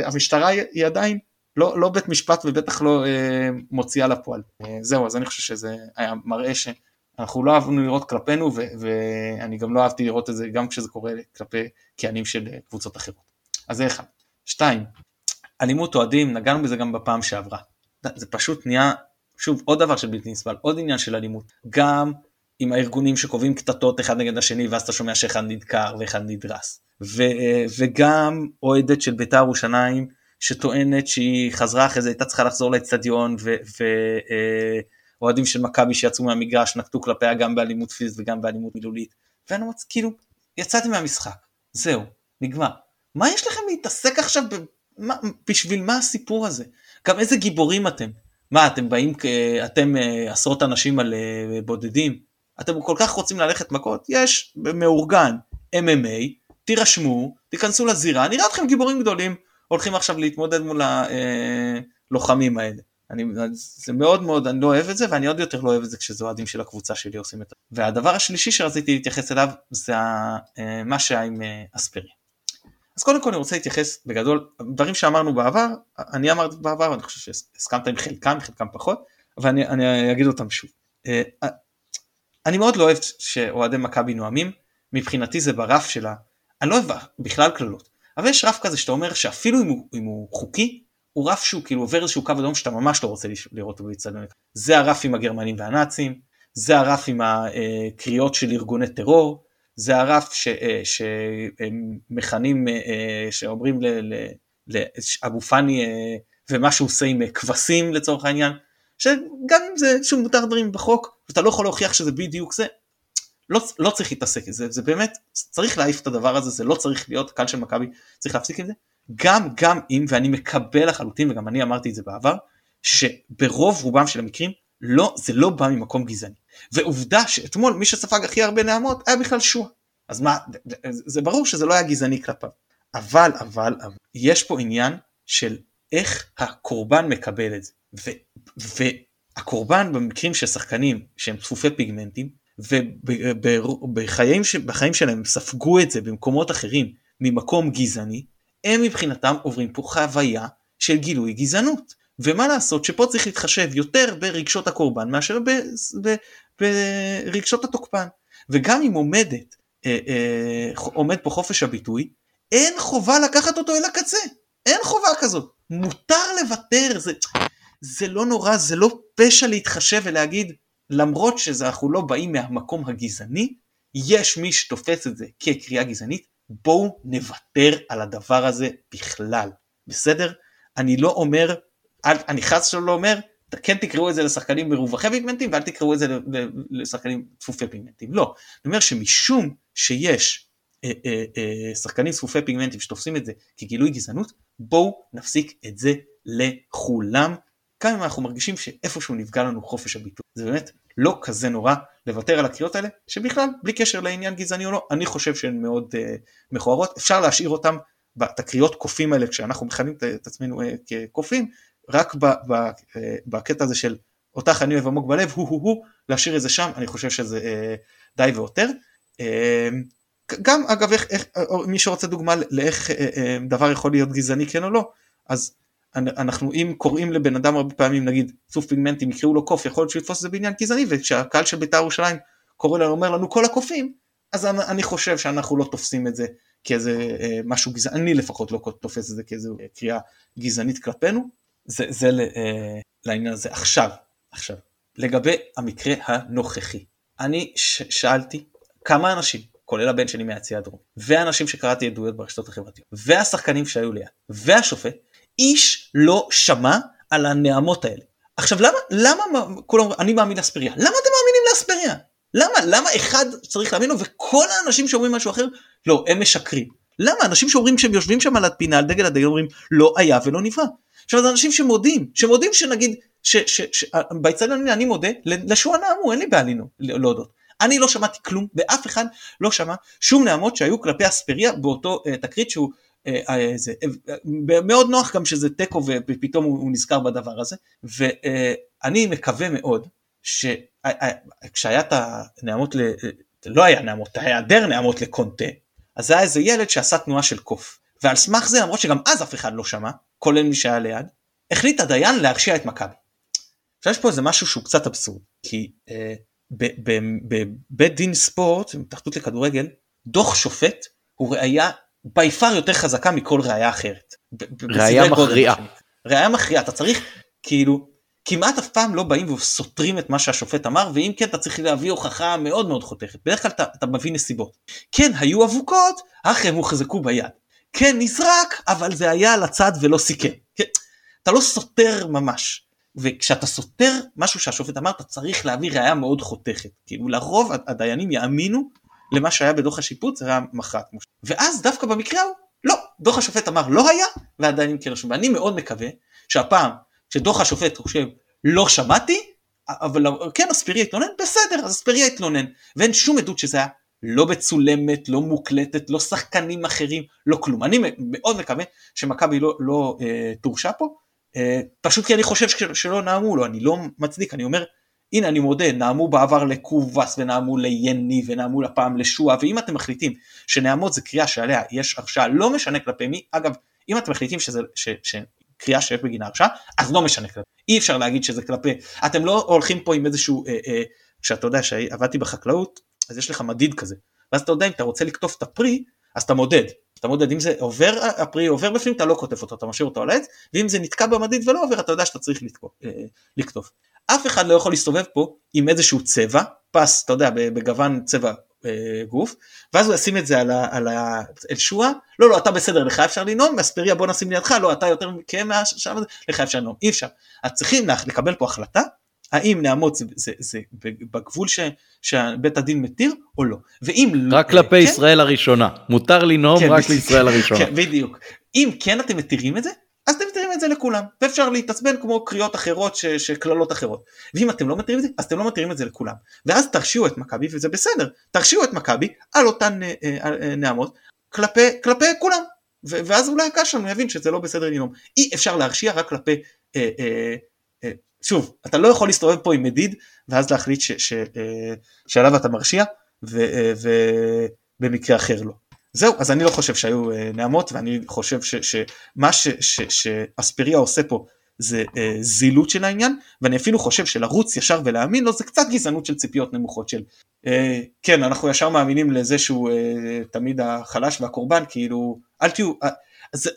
המשטרה היא עדיין לא, לא בית משפט ובטח לא uh, מוציאה לפועל. uh, זהו אז אני חושב שזה היה מראה שאנחנו לא אהבנו לראות כלפינו ו, ואני גם לא אהבתי לראות את זה גם כשזה קורה כלפי קהנים של קבוצות אחרות. אז זה אחד. שתיים אלימות אוהדים נגענו בזה גם בפעם שעברה. זה פשוט נהיה שוב עוד דבר של בלתי נסבל עוד עניין של אלימות. גם עם הארגונים שקובעים קטטות אחד נגד השני ואז אתה שומע שאחד נדקר ואחד נדרס. ו, וגם אוהדת של בית"ר ירושלים שטוענת שהיא חזרה אחרי זה הייתה צריכה לחזור לאצטדיון ואוהדים אה, של מכבי שיצאו מהמגרש נקטו כלפיה גם באלימות פיזית וגם באלימות מילולית. ואני אומר כאילו יצאתי מהמשחק זהו נגמר. מה יש לכם להתעסק עכשיו ב... מה, בשביל מה הסיפור הזה? גם איזה גיבורים אתם? מה אתם באים אתם אה, עשרות אנשים על אה, בודדים אתם כל כך רוצים ללכת מכות, יש מאורגן MMA, תירשמו, תיכנסו לזירה, נראה אתכם גיבורים גדולים, הולכים עכשיו להתמודד מול הלוחמים האלה. אני, זה מאוד מאוד, אני לא אוהב את זה, ואני עוד יותר לא אוהב את זה כשזה אוהדים של הקבוצה שלי עושים את זה. והדבר השלישי שרציתי להתייחס אליו, זה אה, מה שהיה עם אה, אספרי. אז קודם כל אני רוצה להתייחס בגדול, דברים שאמרנו בעבר, אני אמרתי בעבר, אני חושב שהסכמת עם חלקם, חלקם פחות, אבל אני אגיד אותם שוב. אה, אני מאוד לא אוהב שאוהדי מכבי נואמים, מבחינתי זה ברף שלה, אני לא אוהב בכלל קללות, אבל יש רף כזה שאתה אומר שאפילו אם הוא, אם הוא חוקי, הוא רף שהוא כאילו עובר איזשהו קו אדום שאתה ממש לא רוצה לראות אותו באצטדיון. זה הרף עם הגרמנים והנאצים, זה הרף עם הקריאות של ארגוני טרור, זה הרף שמכנים, אה, שאומרים לאבו פאני אה, ומה שהוא עושה עם כבשים לצורך העניין, שגם אם זה שוב מותר דברים בחוק ואתה לא יכול להוכיח שזה בדיוק זה לא, לא צריך להתעסק עם זה. זה באמת צריך להעיף את הדבר הזה זה לא צריך להיות קהל של מכבי צריך להפסיק עם זה. גם גם אם ואני מקבל לחלוטין וגם אני אמרתי את זה בעבר שברוב רובם של המקרים לא זה לא בא ממקום גזעני. ועובדה שאתמול מי שספג הכי הרבה נעמות היה בכלל שועה אז מה זה ברור שזה לא היה גזעני כלפיו. אבל אבל, אבל יש פה עניין של איך הקורבן מקבל את זה והקורבן במקרים של שחקנים שהם צפופי פיגמנטים ובחיים בחיים שלהם ספגו את זה במקומות אחרים ממקום גזעני, הם מבחינתם עוברים פה חוויה של גילוי גזענות. ומה לעשות שפה צריך להתחשב יותר ברגשות הקורבן מאשר ברגשות התוקפן. וגם אם עומדת, אה, אה, עומד פה חופש הביטוי, אין חובה לקחת אותו אל הקצה. אין חובה כזאת. מותר לוותר, זה, זה לא נורא, זה לא פשע להתחשב ולהגיד, למרות שאנחנו לא באים מהמקום הגזעני, יש מי שתופס את זה כקריאה גזענית, בואו נוותר על הדבר הזה בכלל, בסדר? אני לא אומר, אני חס שלא אומר, כן תקראו את זה לשחקנים מרווחי פיגמנטים ואל תקראו את זה לשחקנים צפופי פיגמנטים, לא. אני אומר שמשום שיש אה, אה, אה, שחקנים צפופי פיגמנטים שתופסים את זה כגילוי גזענות, בואו נפסיק את זה לכולם, גם אם אנחנו מרגישים שאיפשהו נפגע לנו חופש הביטוי. זה באמת לא כזה נורא לוותר על הקריאות האלה, שבכלל, בלי קשר לעניין גזעני או לא, אני חושב שהן מאוד uh, מכוערות. אפשר להשאיר אותן, את הקריאות קופים האלה, כשאנחנו מכנים את עצמנו uh, כקופים, רק ב, ב, uh, בקטע הזה של אותך אני אוהב עמוק בלב, הוא הוא הוא, להשאיר את זה שם, אני חושב שזה uh, די ויותר. Uh, גם אגב, איך, איך, מי שרוצה דוגמה לאיך uh, uh, דבר יכול להיות גזעני כן או לא, אז אנחנו אם קוראים לבן אדם הרבה פעמים נגיד צוף פיגמנטים יקראו לו קוף יכול להיות שהוא יתפוס את זה בעניין גזעני וכשהקהל של בית"ר ירושלים קורא לנו אומר לנו כל הקופים אז אני, אני חושב שאנחנו לא תופסים את זה כאיזה אה, משהו גזעני לפחות לא תופס את זה כאיזה אה, קריאה גזענית כלפינו. זה, זה אה, לעניין הזה. עכשיו עכשיו לגבי המקרה הנוכחי אני ש- שאלתי כמה אנשים כולל הבן שלי מהיציע הדרום ואנשים שקראתי עדויות ברשתות החברתיות והשחקנים שהיו ליד והשופט איש לא שמע על הנעמות האלה. עכשיו למה, למה כולם, אני מאמין לאספריה, למה אתם מאמינים לאספריה? למה, למה אחד צריך להאמין לו וכל האנשים שאומרים משהו אחר, לא, הם משקרים. למה? אנשים שאומרים שהם יושבים שם על הפינה, על דגל הדגל, אומרים לא היה ולא נברא. עכשיו זה אנשים שמודים, שמודים שנגיד, באצטדיון אני מודה, לשוע נעמו, אין לי בעיה להודות. אני לא שמעתי כלום, ואף אחד לא שמע שום נעמות שהיו כלפי אספריה באותו uh, תקרית שהוא אה, אה, זה, אה, מאוד נוח גם שזה תיקו ופתאום הוא נזכר בדבר הזה ואני מקווה מאוד שכשהיה את הנעמות, ל... לא היה נעמות, היעדר נעמות לקונטה אז היה איזה ילד שעשה תנועה של קוף ועל סמך זה למרות שגם אז אף אחד לא שמע כולל מי שהיה ליד החליט הדיין להרשיע את מכבי. עכשיו יש פה איזה משהו שהוא קצת אבסורד כי אה, בבית דין ספורט, התאחדות לכדורגל, דוח שופט הוא ראייה בי פאר יותר חזקה מכל ראייה אחרת. ראייה מכריעה. ראייה מכריעה, אתה צריך כאילו כמעט אף פעם לא באים וסותרים את מה שהשופט אמר ואם כן אתה צריך להביא הוכחה מאוד מאוד חותכת בדרך כלל אתה, אתה מביא נסיבות. כן היו אבוקות אך הם הוחזקו ביד. כן נזרק אבל זה היה על הצד ולא סיכן. כן, אתה לא סותר ממש. וכשאתה סותר משהו שהשופט אמר אתה צריך להביא ראייה מאוד חותכת. כאילו לרוב הדיינים יאמינו למה שהיה בדוח השיפוט זה היה מכרעת. ואז דווקא במקרה ההוא, לא, דוח השופט אמר לא היה, ועדיין כן רשום. ואני מאוד מקווה שהפעם, שדוח השופט חושב לא שמעתי, אבל כן אספיריה התלונן, בסדר, אז אספיריה התלונן. ואין שום עדות שזה היה לא מצולמת, לא מוקלטת, לא שחקנים אחרים, לא כלום. אני מאוד מקווה שמכבי לא, לא אה, תורשע פה, אה, פשוט כי אני חושב שלא נאמו לו, אני לא מצדיק, אני אומר הנה אני מודה, נעמו בעבר לקובס ונעמו ליני ונעמו לפעם לשועה, ואם אתם מחליטים שנעמות זה קריאה שעליה יש הרשעה, לא משנה כלפי מי, אגב, אם אתם מחליטים שזה, ש, ש, קריאה שיש בגינה הרשעה, אז לא משנה כלפי, אי אפשר להגיד שזה כלפי, אתם לא הולכים פה עם איזשהו, אה, אה, כשאתה יודע שעבדתי בחקלאות, אז יש לך מדיד כזה, ואז אתה יודע אם אתה רוצה לקטוף את הפרי, אז אתה מודד, אתה מודד אם זה עובר, הפרי עובר בפנים אתה לא כותב אותו, אתה משאיר אותו על העץ, ואם זה נתקע במדיד ולא עובר אתה יודע שאתה צריך אה, לקטוף. אף אחד לא יכול להסתובב פה עם איזשהו צבע, פס, אתה יודע, בגוון צבע אה, גוף, ואז הוא ישים את זה על, ה, על האלשוע, לא לא אתה בסדר לך אפשר לנאום, אספריה בוא נשים לידך, לא אתה יותר מכם מהשלב הזה, לך אפשר לנאום, אי אפשר. אז צריכים לקבל פה החלטה, האם נעמוד זה, זה, זה בגבול ש, שבית הדין מתיר או לא, ואם רק כלפי כן, ישראל הראשונה, מותר לנאום כן, רק לישראל הראשונה. כן, בדיוק, אם כן אתם מתירים את זה, אז אתם את זה לכולם, ואפשר להתעצבן כמו קריאות אחרות, שקללות אחרות. ואם אתם לא מתירים את זה, אז אתם לא מתירים את זה לכולם. ואז תרשיעו את מכבי, וזה בסדר, תרשיעו את מכבי על אותן אה, אה, אה, נעמות כלפי, כלפי כולם. ואז אולי הקהל שלנו יבין שזה לא בסדר לנאום. אי אפשר להרשיע רק כלפי אה, אה, אה, שוב, אתה לא יכול להסתובב פה עם מדיד ואז להחליט ש, ש, אה, שעליו אתה מרשיע ובמקרה אחר לא. זהו, אז אני לא חושב שהיו נעמות ואני חושב שמה ש, ש, שאספריה עושה פה זה אה, זילות של העניין ואני אפילו חושב שלרוץ ישר ולהאמין לו זה קצת גזענות של ציפיות נמוכות של אה, כן אנחנו ישר מאמינים לזה שהוא אה, תמיד החלש והקורבן כאילו אל תהיו אה,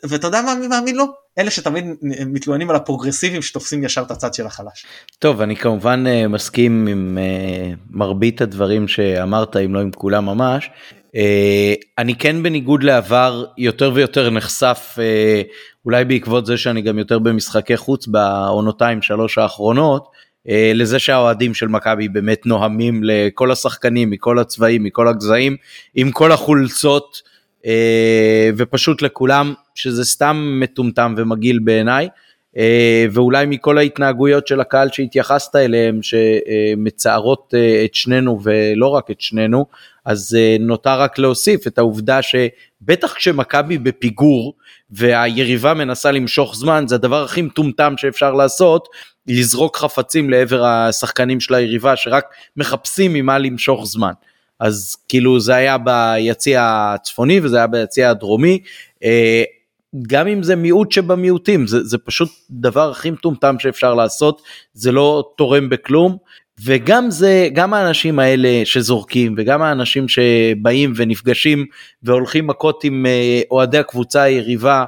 ואתה יודע מה מי מאמין לו? אלה שתמיד מתלוננים על הפרוגרסיבים שתופסים ישר את הצד של החלש. טוב אני כמובן uh, מסכים עם uh, מרבית הדברים שאמרת אם לא עם כולם ממש. Uh, אני כן בניגוד לעבר יותר ויותר נחשף uh, אולי בעקבות זה שאני גם יותר במשחקי חוץ בעונותיים שלוש האחרונות, אה, לזה שהאוהדים של מכבי באמת נוהמים לכל השחקנים מכל הצבעים מכל הגזעים עם כל החולצות אה, ופשוט לכולם שזה סתם מטומטם ומגעיל בעיניי אה, ואולי מכל ההתנהגויות של הקהל שהתייחסת אליהם שמצערות את שנינו ולא רק את שנינו אז נותר רק להוסיף את העובדה שבטח כשמכבי בפיגור והיריבה מנסה למשוך זמן זה הדבר הכי מטומטם שאפשר לעשות לזרוק חפצים לעבר השחקנים של היריבה שרק מחפשים ממה למשוך זמן. אז כאילו זה היה ביציע הצפוני וזה היה ביציע הדרומי. אה, גם אם זה מיעוט שבמיעוטים זה, זה פשוט דבר הכי מטומטם שאפשר לעשות זה לא תורם בכלום וגם זה גם האנשים האלה שזורקים וגם האנשים שבאים ונפגשים והולכים מכות עם אה, אוהדי הקבוצה היריבה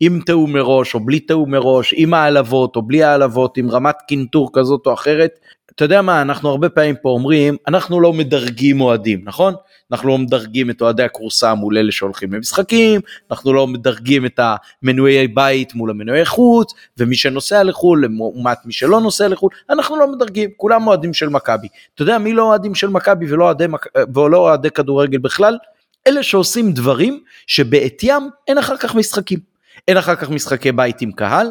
עם תיאום מראש או בלי תיאום מראש עם העלבות או בלי העלבות עם רמת קינטור כזאת או אחרת אתה יודע מה אנחנו הרבה פעמים פה אומרים אנחנו לא מדרגים אוהדים נכון אנחנו לא מדרגים את אוהדי הכורסה מול אלה שהולכים למשחקים, אנחנו לא מדרגים את המנויי בית מול המנויי חוץ, ומי שנוסע לחו"ל לעומת מי שלא נוסע לחו"ל, אנחנו לא מדרגים, כולם אוהדים של מכבי. אתה יודע מי לא אוהדים של מכבי ולא אוהדי, ולא אוהדי כדורגל בכלל? אלה שעושים דברים שבעטיים אין אחר כך משחקים. אין אחר כך משחקי בית עם קהל,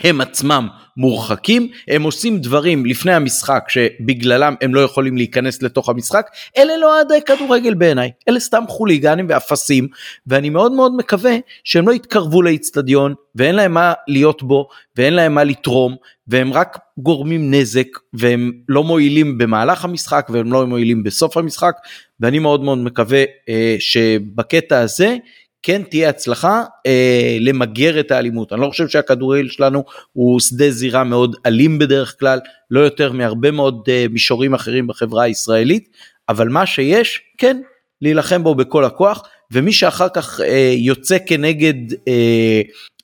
הם עצמם מורחקים, הם עושים דברים לפני המשחק שבגללם הם לא יכולים להיכנס לתוך המשחק, אלה לא אוהדי כדורגל בעיניי, אלה סתם חוליגנים ואפסים, ואני מאוד מאוד מקווה שהם לא יתקרבו לאיצטדיון ואין להם מה להיות בו ואין להם מה לתרום והם רק גורמים נזק והם לא מועילים במהלך המשחק והם לא מועילים בסוף המשחק ואני מאוד מאוד מקווה אה, שבקטע הזה כן תהיה הצלחה אה, למגר את האלימות. אני לא חושב שהכדורגל שלנו הוא שדה זירה מאוד אלים בדרך כלל, לא יותר מהרבה מאוד אה, מישורים אחרים בחברה הישראלית, אבל מה שיש, כן, להילחם בו בכל הכוח, ומי שאחר כך אה, יוצא כנגד אה,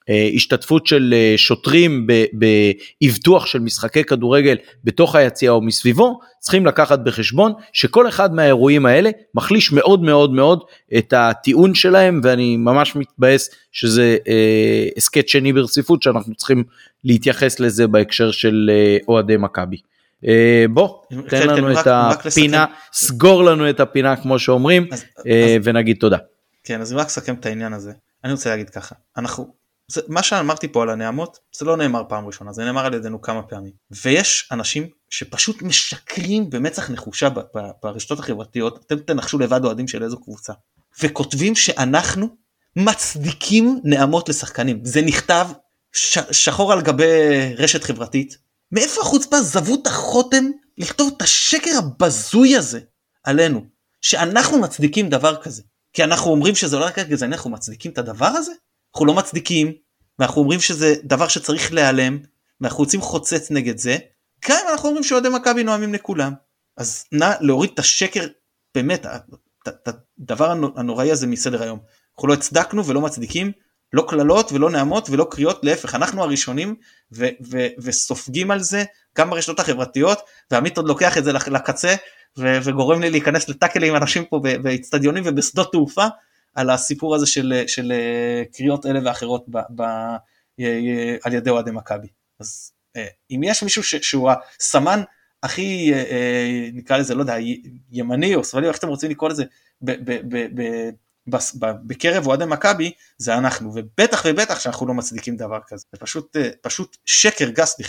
השתתפות של אה, שוטרים באבטוח של משחקי כדורגל בתוך היציאה או מסביבו, צריכים לקחת בחשבון שכל אחד מהאירועים האלה מחליש מאוד מאוד מאוד את הטיעון שלהם ואני ממש מתבאס שזה אה, הסכת שני ברציפות שאנחנו צריכים להתייחס לזה בהקשר של אוהדי מכבי. בוא תן כן, לנו כן, את הפינה סגור לנו את הפינה כמו שאומרים אז, ונגיד תודה. כן אז רק לסכם את העניין הזה אני רוצה להגיד ככה אנחנו זה, מה שאמרתי פה על הנעמות זה לא נאמר פעם ראשונה זה נאמר על ידינו כמה פעמים. ויש אנשים שפשוט משקרים במצח נחושה ברשתות החברתיות אתם תנחשו לבד אוהדים של איזו קבוצה וכותבים שאנחנו מצדיקים נעמות לשחקנים. זה נכתב ש, שחור על גבי רשת חברתית. מאיפה החוצפה זבו את החותם לכתוב את השקר הבזוי הזה עלינו שאנחנו מצדיקים דבר כזה? כי אנחנו אומרים שזה לא רק גזעני אנחנו מצדיקים את הדבר הזה אנחנו לא מצדיקים ואנחנו אומרים שזה דבר שצריך להיעלם ואנחנו רוצים חוצץ נגד זה גם אם אנחנו אומרים שאוהדי מכבי נואמים לכולם. אז נא להוריד את השקר באמת את הדבר הנוראי הזה מסדר היום. אנחנו לא הצדקנו ולא מצדיקים לא קללות ולא נעמות ולא קריאות להפך אנחנו הראשונים ו- ו- וסופגים על זה גם ברשתות החברתיות ועמית עוד לוקח את זה לקצה ו- וגורם לי להיכנס לטאקלים עם אנשים פה באצטדיונים ובשדות תעופה על הסיפור הזה של, של אה, קריאות אלה ואחרות ב, ב, על ידי אוהדי מכבי. אז אה, אם יש מישהו ש, שהוא הסמן הכי אה, נקרא לזה לא יודע ימני או שמאלי איך אתם רוצים לקרוא לזה ב, ב, ב, ב, בקרב אוהדי מכבי זה אנחנו ובטח ובטח שאנחנו לא מצדיקים דבר כזה זה פשוט פשוט שקר גס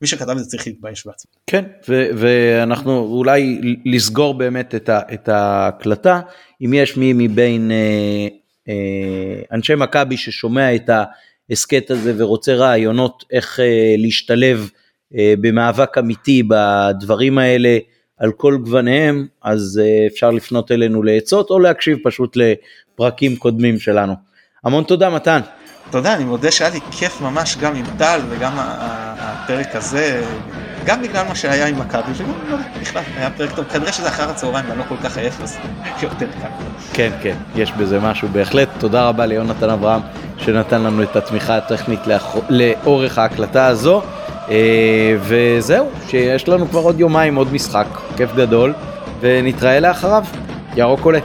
מי שכתב את זה צריך להתבייש בעצמו. כן ו- ואנחנו אולי לסגור באמת את, ה- את ההקלטה אם יש מי מבין אה, אה, אנשי מכבי ששומע את ההסכת הזה ורוצה רעיונות איך אה, להשתלב אה, במאבק אמיתי בדברים האלה על כל גווניהם, אז אה, אפשר לפנות אלינו לעצות או להקשיב פשוט לפרקים קודמים שלנו. המון תודה מתן. תודה, אני מודה שהיה לי כיף ממש גם עם טל וגם הפרק הזה, גם בגלל מה שהיה עם מכבי, וגם לא, בכלל היה פרק טוב, כנראה שזה אחר הצהריים ואני לא כל כך עייף, אז יותר קל. כן, כן, יש בזה משהו בהחלט. תודה רבה ליונתן אברהם שנתן לנו את התמיכה הטכנית לאח... לאורך ההקלטה הזו. אה, וזהו, שיש לנו כבר עוד יומיים עוד משחק, כיף גדול, ונתראה לאחריו. ירוק עולה.